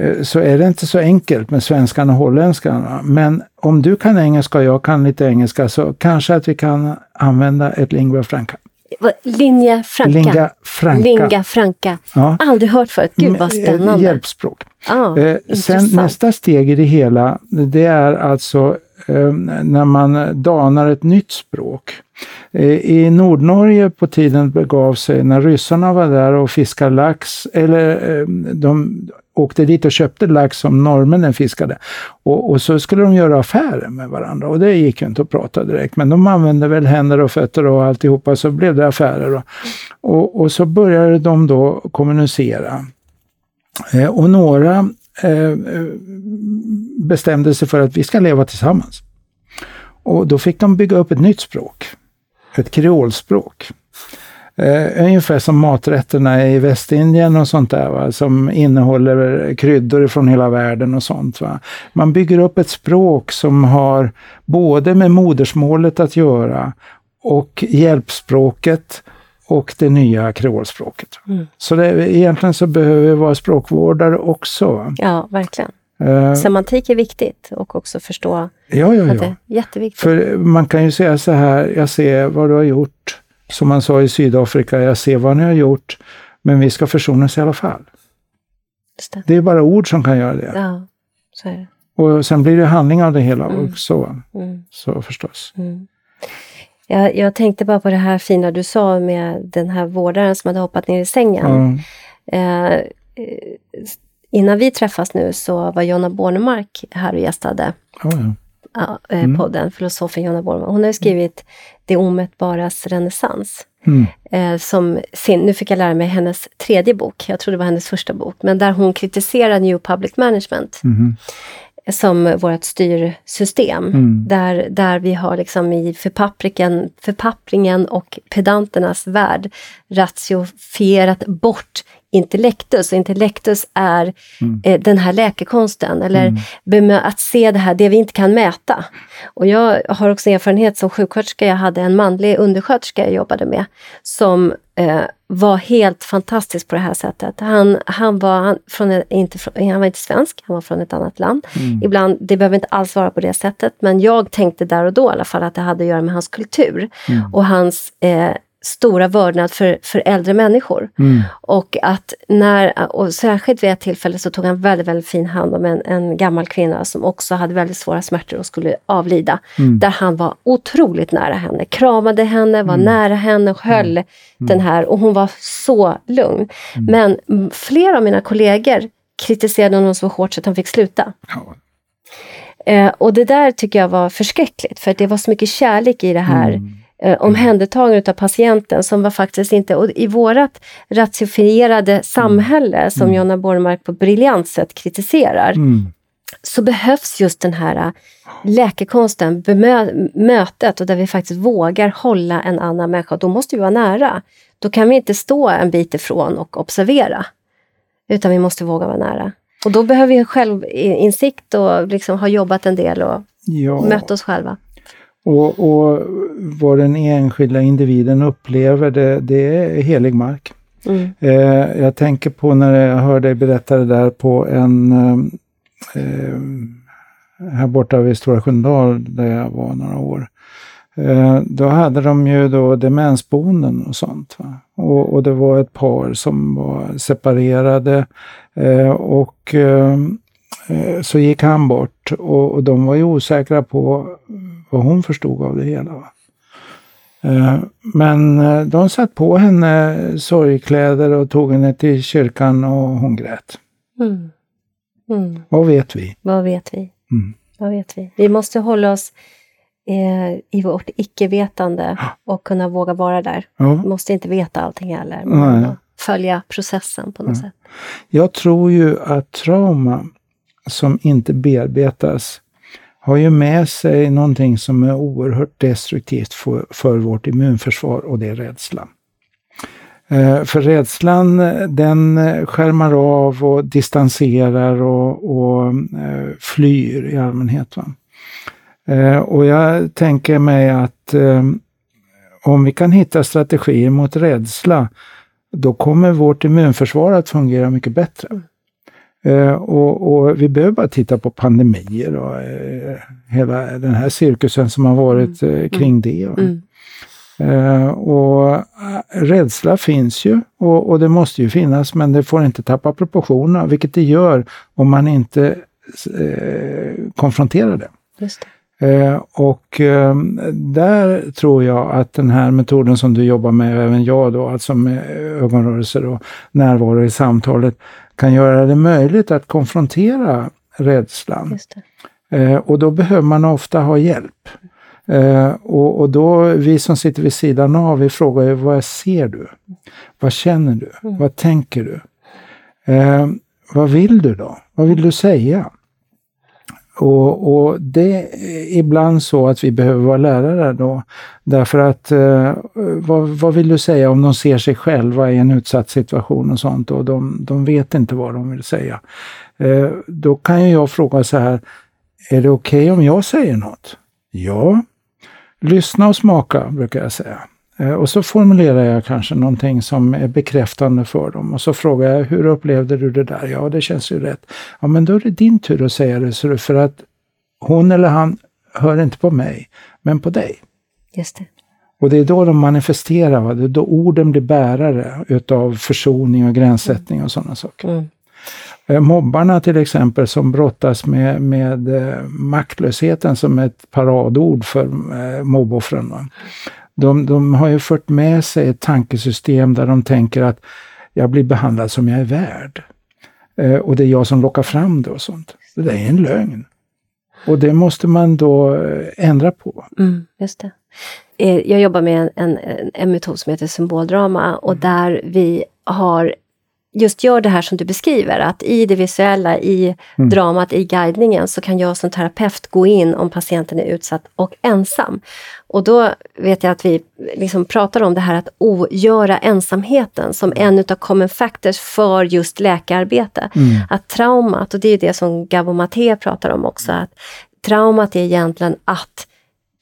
eh, så är det inte så enkelt med svenskan och holländskan. Men om du kan engelska och jag kan lite engelska så kanske att vi kan använda ett lingua franca. Linja franca. Linga franca. Linga franca. Ja. Aldrig hört förut. Gud vad spännande. Hjälpspråk. Ah, eh, sen nästa steg i det hela, det är alltså eh, när man danar ett nytt språk. Eh, I Nordnorge på tiden begav sig när ryssarna var där och fiskade lax, eller eh, de åkte dit och köpte lax som norrmännen fiskade. Och, och, så skulle de göra affärer med varandra och det gick ju inte att prata direkt. Men de använde väl händer och fötter och alltihopa så blev det affärer. Och, och, och så började de då kommunicera. Eh, och några eh, bestämde sig för att vi ska leva tillsammans. Och då fick de bygga upp ett nytt språk, ett kreolspråk. Eh, ungefär som maträtterna i Västindien och sånt där, va? som innehåller kryddor från hela världen och sånt. Va? Man bygger upp ett språk som har både med modersmålet att göra och hjälpspråket och det nya kreolspråket. Mm. Så det, egentligen så behöver vi vara språkvårdare också. Va? Ja, verkligen. Uh, Semantik är viktigt och också förstå ja, ja, ja. att det är jätteviktigt. För man kan ju säga så här, jag ser vad du har gjort som man sa i Sydafrika, jag ser vad ni har gjort, men vi ska försonas i alla fall. Det. det. är bara ord som kan göra det. Ja, så är det. Och sen blir det handling av det hela mm. också. Mm. Så förstås. Mm. Jag, jag, tänkte bara på det här fina du sa med den här vårdaren som hade hoppat ner i sängen. Eh, innan vi träffas nu så var Jonna Bornemark här och gästade. Oh, ja. Eh, mm. podden, filosofen Jonna Bornemark. Hon har ju skrivit Det omätbaras renässans. Mm. Eh, som sin, nu fick jag lära mig hennes tredje bok, jag tror det var hennes första bok, men där hon kritiserar New Public Management. Mm som vårt styrsystem. Mm. Där, där vi har liksom i förpappringen, förpappringen och pedanternas värld ratiofierat bort intellektus. Och intellektus är mm. eh, den här läkekonsten, eller mm. att se det här, det vi inte kan mäta. Och jag har också erfarenhet som sjuksköterska, jag hade en manlig undersköterska jag jobbade med, som eh, var helt fantastisk på det här sättet. Han, han, var, han, från, inte, han var inte svensk, han var från ett annat land. Mm. Ibland, det behöver inte alls vara på det sättet, men jag tänkte där och då i alla fall att det hade att göra med hans kultur mm. och hans eh, stora vördnad för, för äldre människor. Mm. Och att när, och särskilt vid ett tillfälle så tog han väldigt, väldigt fin hand om en, en gammal kvinna som också hade väldigt svåra smärtor och skulle avlida. Mm. Där han var otroligt nära henne, kramade henne, var mm. nära henne och höll mm. den här och hon var så lugn. Mm. Men flera av mina kollegor kritiserade honom så hårt så att han fick sluta. Ja. Eh, och det där tycker jag var förskräckligt för det var så mycket kärlek i det här mm eh, omhändertagande av patienten som var faktiskt inte, och i vårat ratiofierade samhälle mm. som mm. Jonna Bornemark på briljant sätt kritiserar, mm. så behövs just den här äh, läkekonsten, mötet och där vi faktiskt vågar hålla en annan människa. Då måste vi vara nära. Då kan vi inte stå en bit ifrån och observera, utan vi måste våga vara nära. Och då behöver vi självinsikt och liksom ha jobbat en del och ja. mött oss själva. Och, och vad den enskilda individen upplever, det, det är helig mark. Mm. Eh, jag tänker på när jag hörde dig berätta det där på en eh, här borta vid Stora Sköndal där jag var några år. Eh, då hade de ju då demensboenden och sånt. Och, och, det var ett par som var separerade eh, och eh, eh, så gick han bort och, och, de var ju osäkra på vad hon förstod av det hela. Eh, men eh, de satt på henne sorgkläder och tog henne till kyrkan och hon grät. Mm. Mm. Vad vet vi? Vad vet vi? Mm. Vad vet vi? Vi måste hålla oss eh, i vårt icke-vetande och kunna våga vara där. Ja. Vi måste inte veta allting heller, men följa processen på något sätt. Jag tror ju att trauma som inte bearbetas har ju med sig någonting som är oerhört destruktivt för, för vårt immunförsvar och det är rädslan. Eh, för rädslan eh, den eh, skärmar av och distanserar och, och flyr i allmänhet. Va? Och jag tänker mig att om vi kan hitta strategier mot rädsla, då kommer vårt immunförsvar att fungera mycket bättre. Eh, och, och, vi behöver bara titta på pandemier och eh, hela den här cirkusen som har varit mm. eh, kring det. Mm. Uh, och uh, rädsla finns ju och, och, det måste ju finnas men det får inte tappa proportionerna, vilket det gör om man inte uh, konfronterar det. det. Och där tror jag att den här metoden som du jobbar med, även jag då, alltså med ögonrörelser och närvaro i samtalet, kan göra det möjligt att konfrontera rädslan. och då behöver man ofta ha hjälp. Eh, och, och, då, vi som sitter vid sidan av, vi frågar ju vad ser du? Vad känner du? Mm. Vad tänker du? Eh, vad vill du då? Vad vill du säga? Och, och, det är ibland så att vi behöver vara lärare då. Därför att eh, vad, vad, vill du säga om de ser sig själva i en utsatt situation och sånt och de, de vet inte vad de vill säga. Eh, då kan ju jag fråga så här, är det okej okay om jag säger något? Ja, Lyssna och smaka, brukar jag säga. Eh, och så formulerar jag kanske någonting som är bekräftande för dem. Och så frågar jag, hur upplevde du det där? Ja, det känns ju rätt. Ja, men då är det din tur att säga det, för att hon eller han hör inte på mig, men på dig. Just det. Och det är då de manifesterar, det är då orden blir bärare utav försoning och gränssättning och sådana saker. Mm. Eh, mobbarna till exempel som brottas med, med eh, maktlösheten som ett paradord för mobboffren. De, de har ju fört med sig ett tankesystem där de tänker att jag blir behandlad som jag är värd. och det är jag som lockar fram det och sånt. Det där är en lögn. Och det måste man då ändra på. Mm, just det. Jag jobbar med en, en, en metod som heter symboldrama och där vi har just gör det här som du beskriver, att i det visuella, i mm. dramat, i guidningen så kan jag som terapeut gå in om patienten är utsatt och ensam. Och då vet jag att vi liksom pratar om det här att ogöra ensamheten som en utav common factors för just läkararbete. Mm. Att traumat, och det är det som Gabo Maté pratar om också, att traumat är egentligen att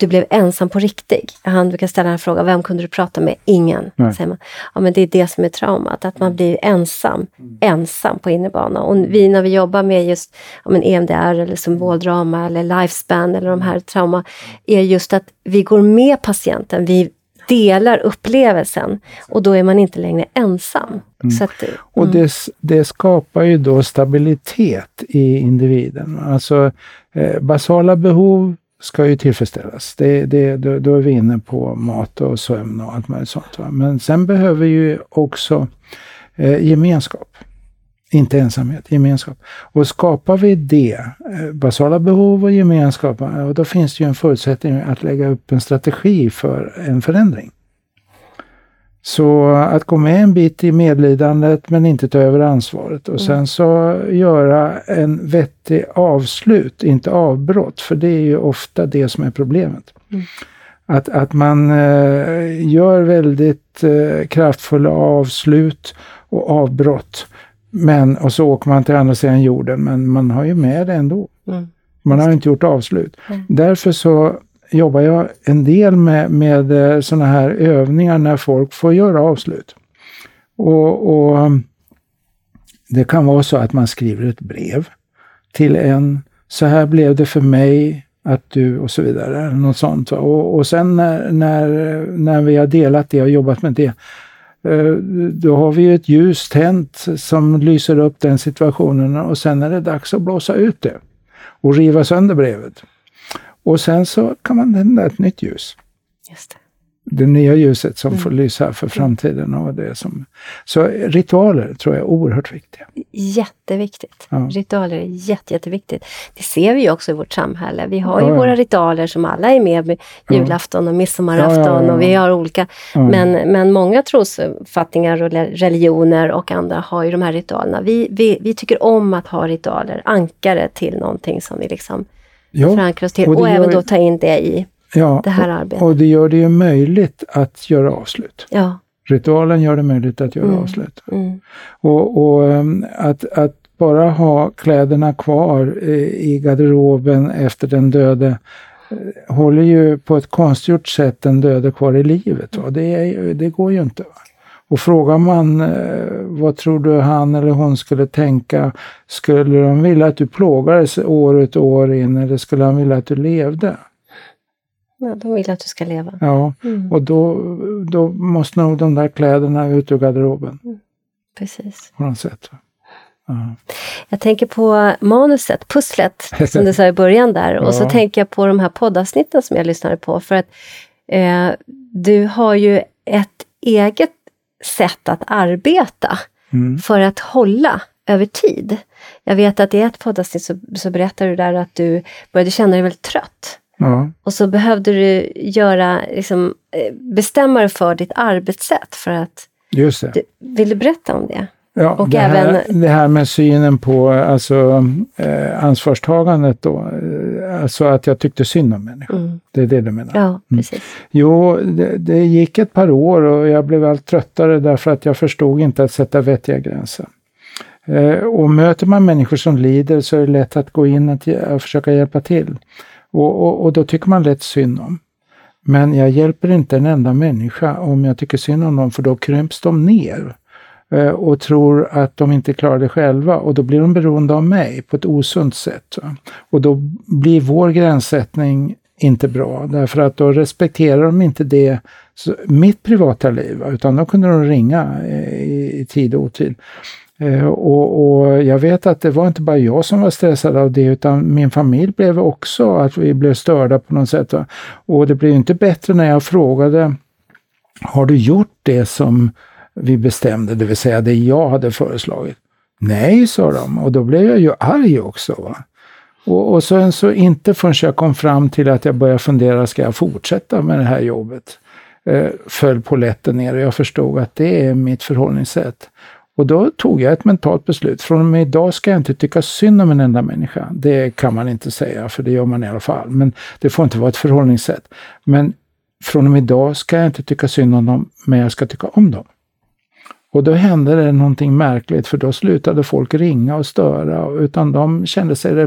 du blev ensam på riktigt. Han brukar ställa en fråga, vem kunde du prata med? Ingen. Säger man. Ja, men det är det som är traumat, att man blir ensam, mm. ensam på innebana. Och vi när vi jobbar med just ja, men EMDR eller symboldrama eller lifespan eller de här trauma, är just att vi går med patienten, vi delar upplevelsen och då är man inte längre ensam. Mm. Att, mm. Och det, det, skapar ju då stabilitet i individen. Alltså eh, basala behov ska ju tillfredsställas. Det, det, då, då är vi inne på mat och sömn och allt möjligt sånt. Va? Men sen behöver vi ju också eh, gemenskap. Inte ensamhet, gemenskap. Och skapar vi det, eh, basala behov och gemenskap, och då finns det ju en förutsättning att lägga upp en strategi för en förändring. Så att gå med en bit i medlidandet men inte ta över ansvaret och sen så göra en vettig avslut, inte avbrott, för det är ju ofta det som är problemet. Mm. Att, att man eh, gör väldigt eh, kraftfulla avslut och avbrott. Men, och så åker man till andra sidan jorden, men man har ju med det ändå. Mm. Man har inte gjort avslut. Mm. Därför så jobbar jag en del med, med eh, sådana här övningar när folk får göra avslut. Och, och, Det kan vara så att man skriver ett brev till en. Så här blev det för mig att du och så vidare. Något sånt. Och, och sen när, när, när vi har delat det och jobbat med det, eh, då har vi ett ljus tänt som lyser upp den situationen och sen är det dags att blåsa ut det och riva sönder brevet. Och sen så kan man tända ett nytt ljus. Just det det nya ljuset som mm. får lysa för framtiden. Och det som, så ritualer tror jag är oerhört viktiga. Jätteviktigt. Ja. Ritualer är jätte, jätteviktigt. Det ser vi ju också i vårt samhälle. Vi har ju ja, våra ritualer som alla är med, med julafton och midsommarafton och vi har olika. Men, men många trosuppfattningar och religioner och andra har ju de här ritualerna. Vi, vi, vi tycker om att ha ritualer, ankare till någonting som vi liksom ja, förankrar oss till och, och även då ta in det i ja, det här arbetet. Och det gör det ju möjligt att göra avslut. Ja. Ritualen gör det möjligt att göra mm. avslut. Mm. Och, och um, att, att, bara ha kläderna kvar i garderoben efter den döde eh, håller ju på ett konstgjort sätt den döde kvar i livet. Va? Det, är, det går ju inte. Va? Och frågar man eh, vad tror du han eller hon skulle tänka, skulle de vilja att du plågades år ut och år in eller skulle de vilja att du levde? Ja, de vill att du ska leva. Ja, mm. och då, då måste nog de där kläderna ut ur garderoben. Mm. Precis. På något sätt. Ja. Jag tänker på manuset, pusslet, som du sa i början där. ja. Och så tänker jag på de här poddavsnitten som jag lyssnade på. För att eh, du har ju ett eget sätt att arbeta mm. för att hålla över tid. Jag vet att i ett poddavsnitt så, så berättar du där att du började känna dig väldigt trött. Ja. Och så behövde du göra, liksom, eh, bestämma dig för ditt arbetssätt för att... Just det. Du, vill du berätta om det? Ja, och det, även, här, det här med synen på alltså, eh, ansvarstagandet då, eh, alltså att jag tyckte synd om människor. Mm. Det är det du menar? Ja, mm. precis. Mm. Jo, det, det, gick ett par år och jag blev allt tröttare därför att jag förstod inte att sätta vettiga gränser. Eh, och möter man människor som lider så är det lätt att gå in och, och försöka hjälpa till. Och, och, och då tycker man lätt synd om. Men jag hjälper inte en enda människa om jag tycker synd om dem, för då krymps de ner Eh, och tror att de inte klarar det själva och då blir de beroende av mig på ett osunt sätt. Och då blir vår gränssättning inte bra därför att då respekterar de inte det, mitt privata liv, utan då kunde de ringa eh, i, tid och otid. Eh, och, och, jag vet att det var inte bara jag som var stressad av det utan min familj blev också, att vi blev störda på något sätt. Och det blev inte bättre när jag frågade, har du gjort det som vi bestämde, det vill säga det jag hade föreslagit? Nej, sa de och då blev jag ju arg också. Va? Och, och sen så inte förrän jag kom fram till att jag började fundera, ska jag fortsätta med det här jobbet? Eh, föll på lätten ner och jag förstod att det är mitt förhållningssätt. Och då tog jag ett mentalt beslut. Från och med idag ska jag inte tycka synd om en enda människa. Det kan man inte säga, för det gör man i alla fall. Men det får inte vara ett förhållningssätt. Men från och med idag ska jag inte tycka synd om dem, men jag ska tycka om dem. Och då hände det någonting märkligt för då slutade folk ringa och störa utan de kände sig eh,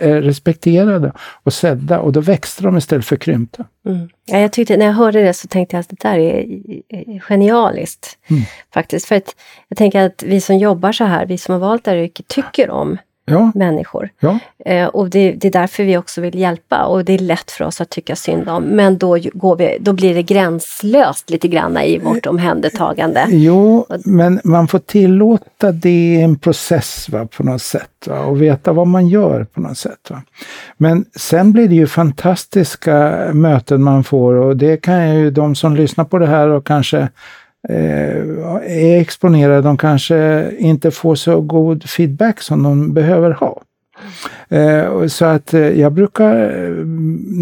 respekterade och sedda och då växte de istället för krympta. Mm. Ja, jag tyckte, när jag hörde det så tänkte jag att det där är genialiskt. Mm. Faktiskt, för att jag tänker att vi som jobbar så här, vi som har valt det här yrket, tycker om ja. människor. Ja. Eh, och det, det, är därför vi också vill hjälpa och det är lätt för oss att tycka synd om. Men då, går vi, då blir det gränslöst lite grann i vårt omhändertagande. Jo, men man får tillåta det i en process va, på något sätt va, och veta vad man gör på något sätt. Va. Men sen blir det ju fantastiska möten man får och det kan ju de som lyssnar på det här och kanske är exponerade, de kanske inte får så god feedback som de behöver ha. Eh, så att eh, jag brukar,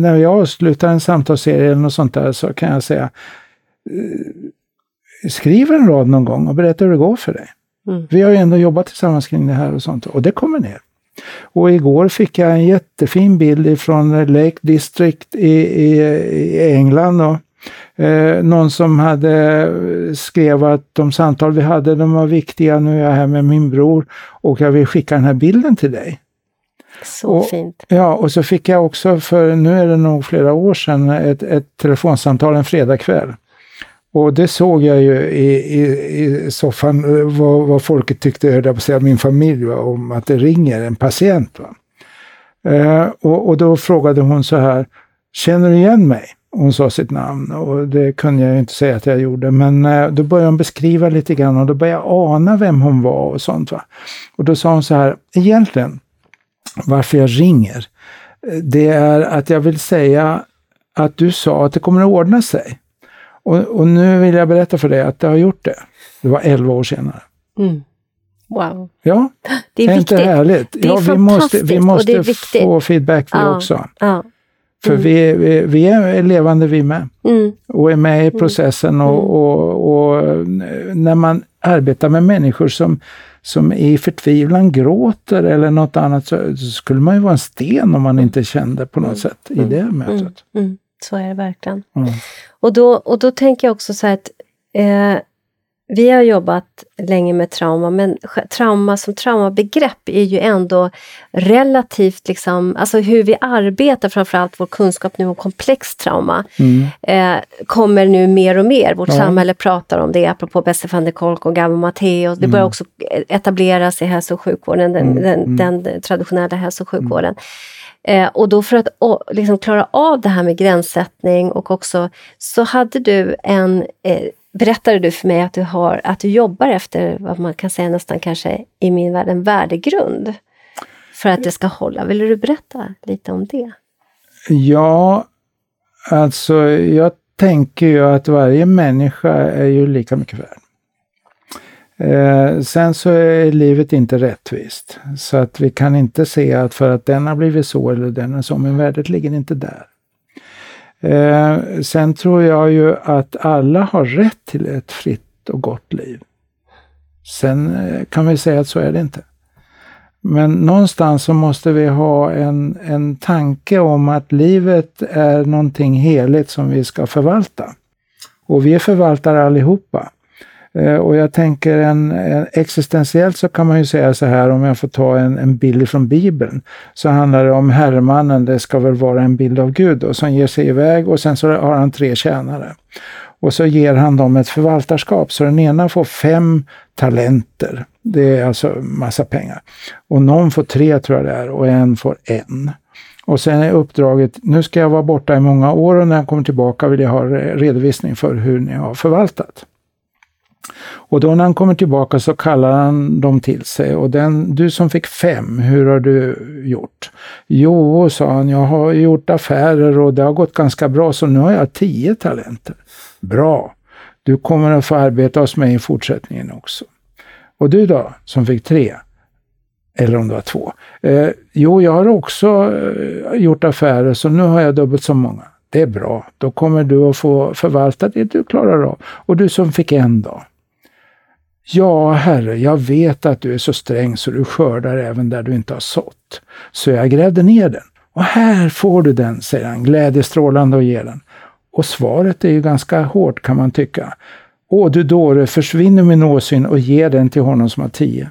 när jag avslutar en samtalsserie eller något sånt där, så kan jag säga skriv en rad någon gång och berätta hur det går för dig. Mm. Vi har ju ändå jobbat tillsammans kring det här och sånt och det kommer ner. Och igår fick jag en jättefin bild från Lake District i, i, i England. Och Eh, någon som hade skrev att de samtal vi hade, de var viktiga. Nu är jag här med min bror och jag vill skicka den här bilden till dig. Så och, fint. Ja, och så fick jag också, för nu är det nog flera år sedan, ett, ett telefonsamtal en fredagkväll. Och det såg jag ju i, i, i soffan, vad, vad folket tyckte, jag på säga, min familj, va, om att det ringer en patient. Va. Eh, och, och då frågade hon så här, känner du igen mig? Hon sa sitt namn och det kunde jag ju inte säga att jag gjorde. Men eh, då började hon beskriva lite grann och då började jag ana vem hon var och sånt. Va? Och då sa hon så här, egentligen varför jag ringer, det är att jag vill säga att du sa att det kommer att ordna sig. Och, och nu vill jag berätta för dig att det har gjort det. Det var 11 år senare. Mm. Wow. Ja, det är, är inte härligt? Det är ja, vi måste, vi måste få feedback vi ja. också. Ja. För Mm. vi, vi, vi är levande vi med. Mm. Och är med i processen och, och, och när man arbetar med människor som, som i förtvivlan gråter eller något annat så, så skulle man ju vara en sten om man inte kände på något sätt i det mötet. Mm. Mm. Så är det verkligen. Mm. Och, då, och då tänker jag också så här att eh, vi har jobbat länge med trauma, men trauma som traumabegrepp är ju ändå relativt, liksom, alltså hur vi arbetar, framförallt vår kunskap nu om komplext trauma, Mm. eh, kommer nu mer och mer. Vårt Ja. samhälle pratar om det, apropå Besse van der Kolk och Gabo Matteo. Det börjar också etableras i hälso och sjukvården, den, Mm, den, mm. den traditionella hälso och sjukvården. Eh, och då för att å, liksom klara av det här med gränssättning och också så hade du en, eh, berättade du för mig att du, har, att du jobbar efter vad man kan säga nästan kanske i min värld en värdegrund. För att det ska hålla. Vill du berätta lite om det? Ja, alltså jag tänker ju att varje människa är ju lika mycket värd. Eh, sen så är livet inte rättvist. Så att vi kan inte se att för att den har blivit så eller den är så, men värdet ligger inte där. Eh, sen tror jag ju att alla har rätt till ett fritt och gott liv. Sen eh, kan vi säga att så är det inte. Men någonstans så måste vi ha en, en tanke om att livet är någonting heligt som vi ska förvalta. Och vi förvaltar allihopa. Eh, och jag tänker en, en, existentiellt så kan man ju säga så här, om jag får ta en, en bild från Bibeln, så handlar det om herremannen, det ska väl vara en bild av Gud då, som ger sig iväg och sen så har han tre tjänare. Och så ger han dem ett förvaltarskap, så den ena får fem talenter. Det är alltså massa pengar. Och någon får tre tror jag det är och en får en. Och sen är uppdraget, nu ska jag vara borta i många år och när jag kommer tillbaka vill jag ha redovisning för hur ni har förvaltat. Och då när han kommer tillbaka så kallar han dem till sig och den, du som fick fem, hur har du gjort? Jo, sa han, jag har gjort affärer och det har gått ganska bra så nu har jag tio talenter. Bra! Du kommer att få arbeta hos mig i fortsättningen också. Och du då, som fick tre? Eller om det var två. Eh, jo, jag har också eh, gjort affärer så nu har jag dubbelt så många. Det är bra. Då kommer du att få förvalta det du klarar av. Och du som fick en dag. Ja, herre, jag vet att du är så sträng så du skördar även där du inte har sått. Så jag grävde ner den. Och här får du den, säger han, glädjestrålande och ger den. Och svaret är ju ganska hårt kan man tycka. Åh du dåre, försvinn ur min åsyn och ge den till honom som har tio.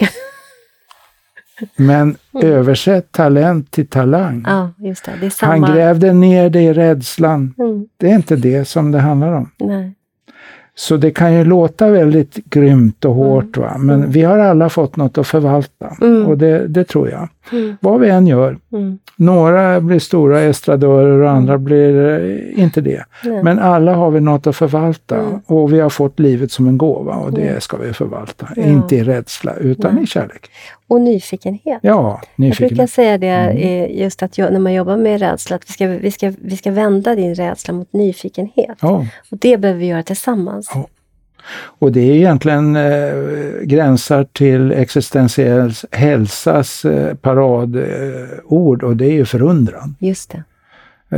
Men översätt talent till talang. Ja, det. Det samma. Han grävde ner det i rädslan. Mm, Det är inte det som det handlar om. nej. Så det kan ju låta väldigt grymt och hårt, va? men Mm. vi har alla fått något att förvalta. Mm. Och det, det tror jag. Mm, Vad vi än gör. mm, Några blir stora estradörer och andra blir eh, inte det. nej. Men alla har vi något att förvalta Mm. och vi har fått livet som en gåva och det ska vi förvalta. Inte i rädsla utan Nej. i kärlek. Och nyfikenhet. Ja, Jag brukar nyfikenhet. säga det Mm. just att jag, när man jobbar med rädsla, att vi ska, vi, ska, vi ska vända din rädsla mot nyfikenhet. Ja. Och det behöver vi göra tillsammans. Ja. Och det är egentligen eh, gränsar till existentiell hälsas eh, paradord eh, och det är ju förundran. Just det.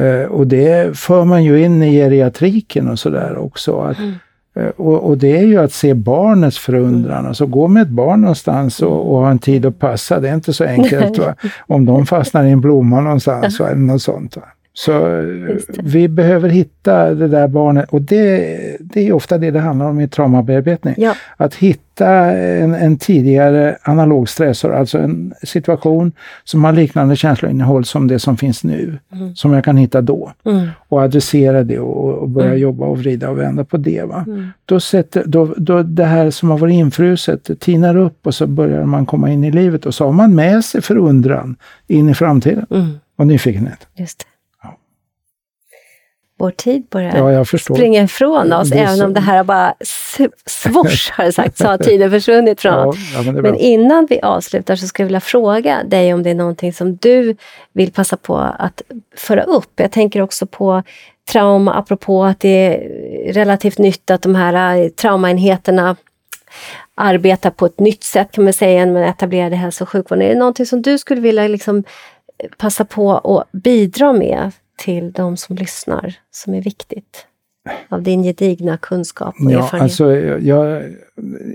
Eh, och det för man ju in i geriatriken och sådär också. Att, Mm. Eh, och, och det är ju att se barnets förundran. Alltså gå med ett barn någonstans och, och ha en tid att passa, det är inte så enkelt. Va? Om de fastnar i en blomma någonstans va? eller något sånt. Va? Så eh, vi behöver hitta det där barnet och det, det är ofta det det handlar om i traumabearbetning. Ja. Att hitta en, en tidigare analog stressor, alltså en situation som har liknande känsloinnehåll som det som finns nu, Mm. som jag kan hitta då. Mm. Och adressera det och, och börja Mm. jobba och vrida och vända på det. Va? Mm. Då, sätter, då, då det här som har varit infruset tinar upp och så börjar man komma in i livet och så har man med sig förundran in i framtiden Mm. och nyfikenhet. Just det. Vår tid börjar ja, springa ifrån oss, även så... om det här har bara svors, har det sagt, så har tiden försvunnit från ja, ja, men, men, innan vi avslutar så skulle jag vilja fråga dig om det är någonting som du vill passa på att föra upp. Jag tänker också på trauma, apropå att det är relativt nytt att de här eh, traumaenheterna arbetar på ett nytt sätt kan man säga än med etablerade hälso och sjukvården. Är det någonting som du skulle vilja liksom passa på att bidra med till de som lyssnar, som är viktigt? Av din gedigna kunskap och ja, erfarenhet. Alltså, jag,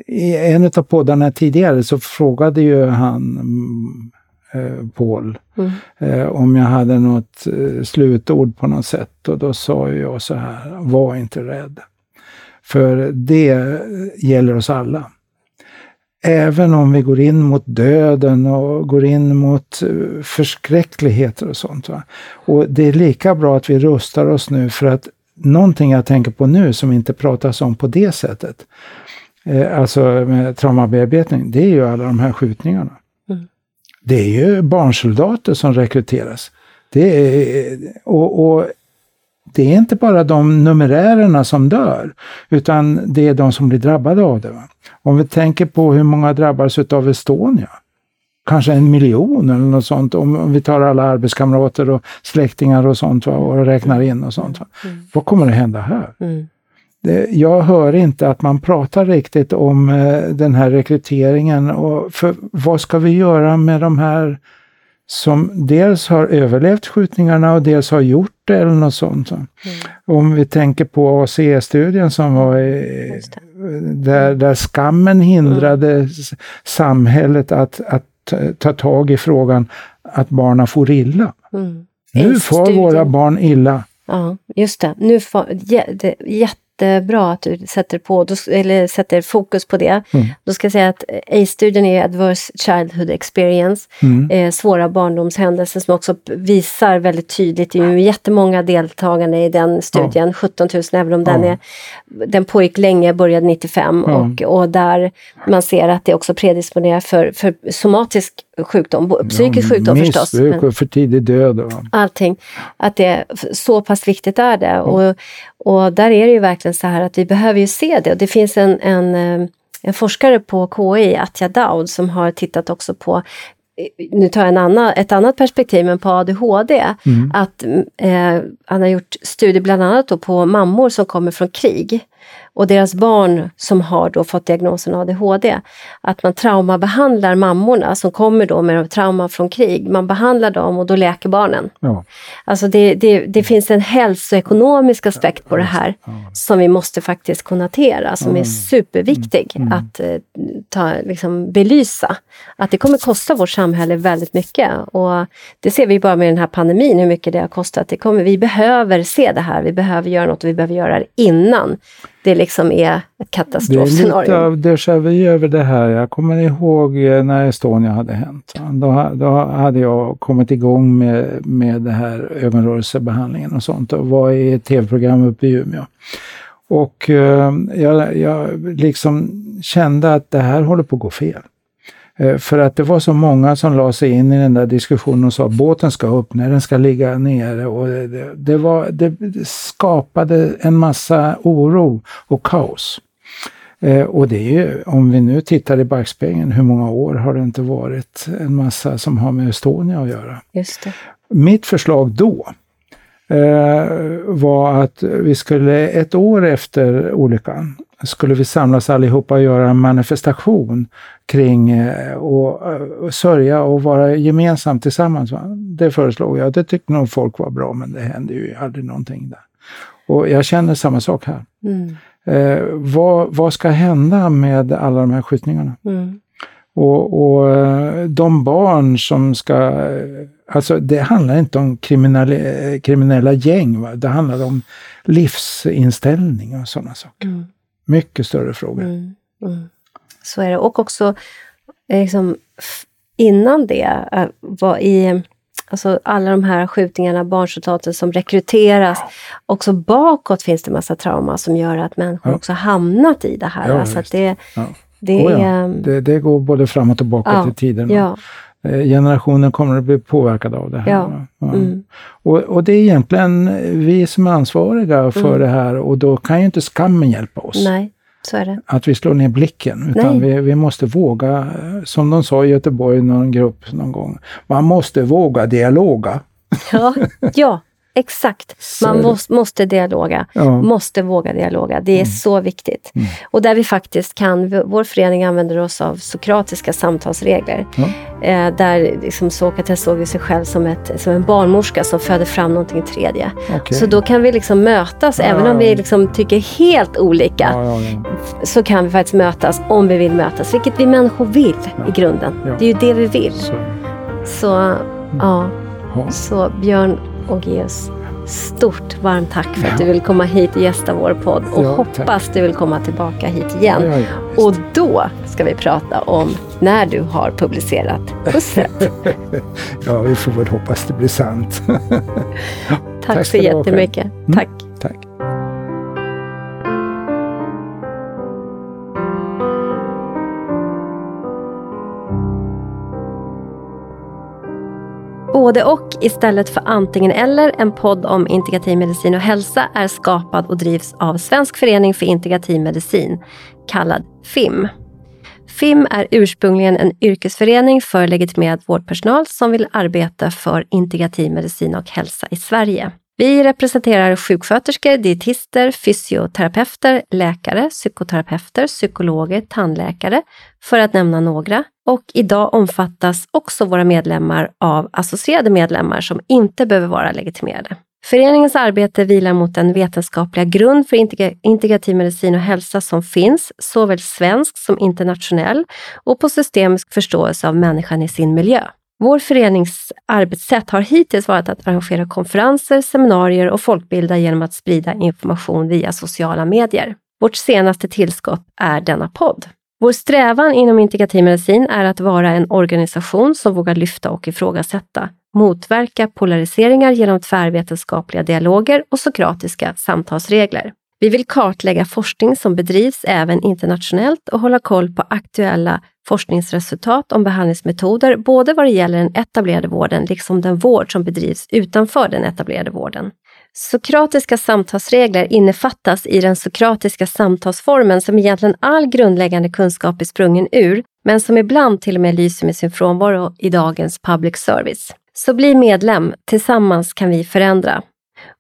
I en av poddarna tidigare så frågade ju han eh, Paul mm. eh, om jag hade något eh, slutord på något sätt och då sa jag så här, var inte rädd. För det gäller oss alla. Även om vi går in mot döden och går in mot eh, förskräckligheter och sånt. Va? Och det är lika bra att vi rustar oss nu för att någonting jag tänker på nu som inte pratas om på det sättet, eh, alltså med traumabearbetning, det är ju alla de här skjutningarna. Mm. Det är ju barnsoldater som rekryteras. Det är, och, och det är inte bara de numerärerna som dör, utan det är de som blir drabbade av det. Va? Om vi tänker på hur många drabbas av Estonia, kanske en miljon eller något sånt, om, om vi tar alla arbetskamrater och släktingar och sånt va? och räknar in och sånt. Va? Mm. Vad kommer att hända här? Mm. Det, jag hör inte att man pratar riktigt om eh, den här rekryteringen. Och för vad ska vi göra med de här som dels har överlevt skjutningarna och dels har gjort det eller något sånt. Mm. Om vi tänker på ACE-studien som var i, där, där skammen hindrade mm. samhället att, att ta tag i frågan att barnen får illa. Mm. Nu får våra barn illa. Ja, just det. Nu får, jätte, jättebra att du sätter, på, eller sätter fokus på det. Mm. Då ska jag säga att ACE-studien är Adverse Childhood Experience, mm. eh, svåra barndomshändelser som också visar väldigt tydligt, det är ju jättemånga deltagande i den studien, ja. 17 000 även om ja. den, är, den pågick länge, började 95 ja. och, och där man ser att det också predisponerar för, för somatisk sjukdom, psykisk ja, sjukdom förstås. Missbruk och för tidig död. Och... Allting. Att det, så pass viktigt är det. Och, och där är det ju verkligen så här att vi behöver ju se det. Och det finns en, en, eh, en forskare på KI, Atja Daud, som har tittat också på eh, nu tar jag en annan, ett annat perspektiv, men på ADHD. Mm. Att, eh, han har gjort studier bland annat på mammor som kommer från krig och deras barn som har då fått diagnosen ADHD, att man traumabehandlar mammorna som kommer då med trauma från krig. Man behandlar dem och då läker barnen. Ja. Alltså det, det, det finns en hälsoekonomisk aspekt på det här som vi måste faktiskt konnotera, som är superviktig mm. mm. att eh, ta, liksom, belysa. Att det kommer kosta vårt samhälle väldigt mycket. Och det ser vi bara med den här pandemin, hur mycket det har kostat. Det kommer, vi behöver se det här, vi behöver göra något och vi behöver göra det innan det liksom är ett katastrofscenario. Det är lite av déjà vu över det här. Jag kommer ihåg eh, när Estonia hade hänt. Då, då hade jag kommit igång med, med det här ögonrörelsebehandlingen och sånt och var i ett tv-program uppe i Umeå. Och eh, jag, jag liksom kände att det här håller på att gå fel. Eh, för att det var så många som la sig in i den där diskussionen och sa båten ska upp, när den ska ligga nere. Och det, det, var, det skapade en massa oro och kaos. Eh, och det är ju, om vi nu tittar i backspegeln, hur många år har det inte varit en massa som har med Estonia att göra? Just det. Mitt förslag då eh, var att vi skulle ett år efter olyckan skulle vi samlas allihopa och göra en manifestation kring eh, och, och sörja och vara gemensamt tillsammans. Va? Det föreslog jag. Det tyckte nog folk var bra, men det hände ju aldrig någonting där. Och jag känner samma sak här. Mm. Eh, vad, vad ska hända med alla de här skjutningarna? Mm. Och, och, eh, de barn som ska... Alltså det handlar inte om kriminella, kriminella gäng, va? det handlar om livsinställning och sådana saker. Mm. Mycket större frågor. Mm, mm. Så är det. Och också liksom, innan det, äh, var i alltså alla de här skjutningarna, barnsoldater som rekryteras. Också bakåt finns det massa trauma som gör att människor ja. också hamnat i det här. Ja, alltså det, ja. Det, oh ja. det, det, går både framåt och bakåt i tiden. Eh, generationen kommer att bli påverkade av det här. Ja. Ja. Mm. Och, och det är egentligen vi som är ansvariga för Mm. det här och då kan ju inte skammen hjälpa oss. Nej, så är det. Att vi slår ner blicken. Utan vi, vi måste våga, eh, som de sa i Göteborg, någon grupp någon gång. Man måste våga dialoga. Ja, ja exakt. Så Man måste, måste dialoga. Ja. Måste våga dialoga. Det är Mm. så viktigt. Mm. Och där vi faktiskt kan, vår förening använder oss av sokratiska samtalsregler. Ja. Eh, där liksom Sokrates såg sig själv som, ett, som en barnmorska som födde fram någonting tredje. Okej. Så då kan vi liksom mötas, Ja, även om vi liksom tycker helt olika. Så kan vi faktiskt mötas om vi vill mötas, vilket vi människor vill i grunden. Det är ju det vi vill. Så, Så, ja. ja. Så Björn Ågeus, stort varmt tack för att du vill komma hit och gästa vår podd. Och Ja, hoppas du vill komma tillbaka hit igen. Ja, ja. Och då ska vi prata om när du har publicerat pusslet. ja, vi får väl hoppas det blir sant. Tack, Tack så jättemycket. Mm. Tack. Både och istället för antingen eller, en podd om integrativ medicin och hälsa är skapad och drivs av Svensk förening för integrativ medicin, kallad FIM. FIM är ursprungligen en yrkesförening för legitimerad vårdpersonal som vill arbeta för integrativ medicin och hälsa i Sverige. Vi representerar sjuksköterskor, dietister, fysioterapeuter, läkare, psykoterapeuter, psykologer, tandläkare, för att nämna några. Och idag omfattas också våra medlemmar av associerade medlemmar som inte behöver vara legitimerade. Föreningens arbete vilar mot den vetenskapliga grund för integrativ medicin och hälsa som finns, såväl svensk som internationell, och på systemisk förståelse av människan i sin miljö. Vår förenings arbetssätt har hittills varit att arrangera konferenser, seminarier och folkbilda genom att sprida information via sociala medier. Vårt senaste tillskott är denna podd. Vår strävan inom integrativ medicin är att vara en organisation som vågar lyfta och ifrågasätta, motverka polariseringar genom tvärvetenskapliga dialoger och sokratiska samtalsregler. Vi vill kartlägga forskning som bedrivs även internationellt och hålla koll på aktuella forskningsresultat om behandlingsmetoder, både vad det gäller den etablerade vården liksom den vård som bedrivs utanför den etablerade vården. Sokratiska samtalsregler innefattas i den sokratiska samtalsformen som egentligen all grundläggande kunskap är sprungen ur, men som ibland till och med lyser med sin frånvaro i dagens public service. Så bli medlem, tillsammans kan vi förändra.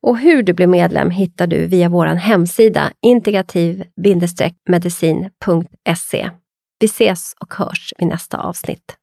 Och hur du blir medlem hittar du via vår hemsida integrativ-medicin.se. Vi ses och hörs i nästa avsnitt.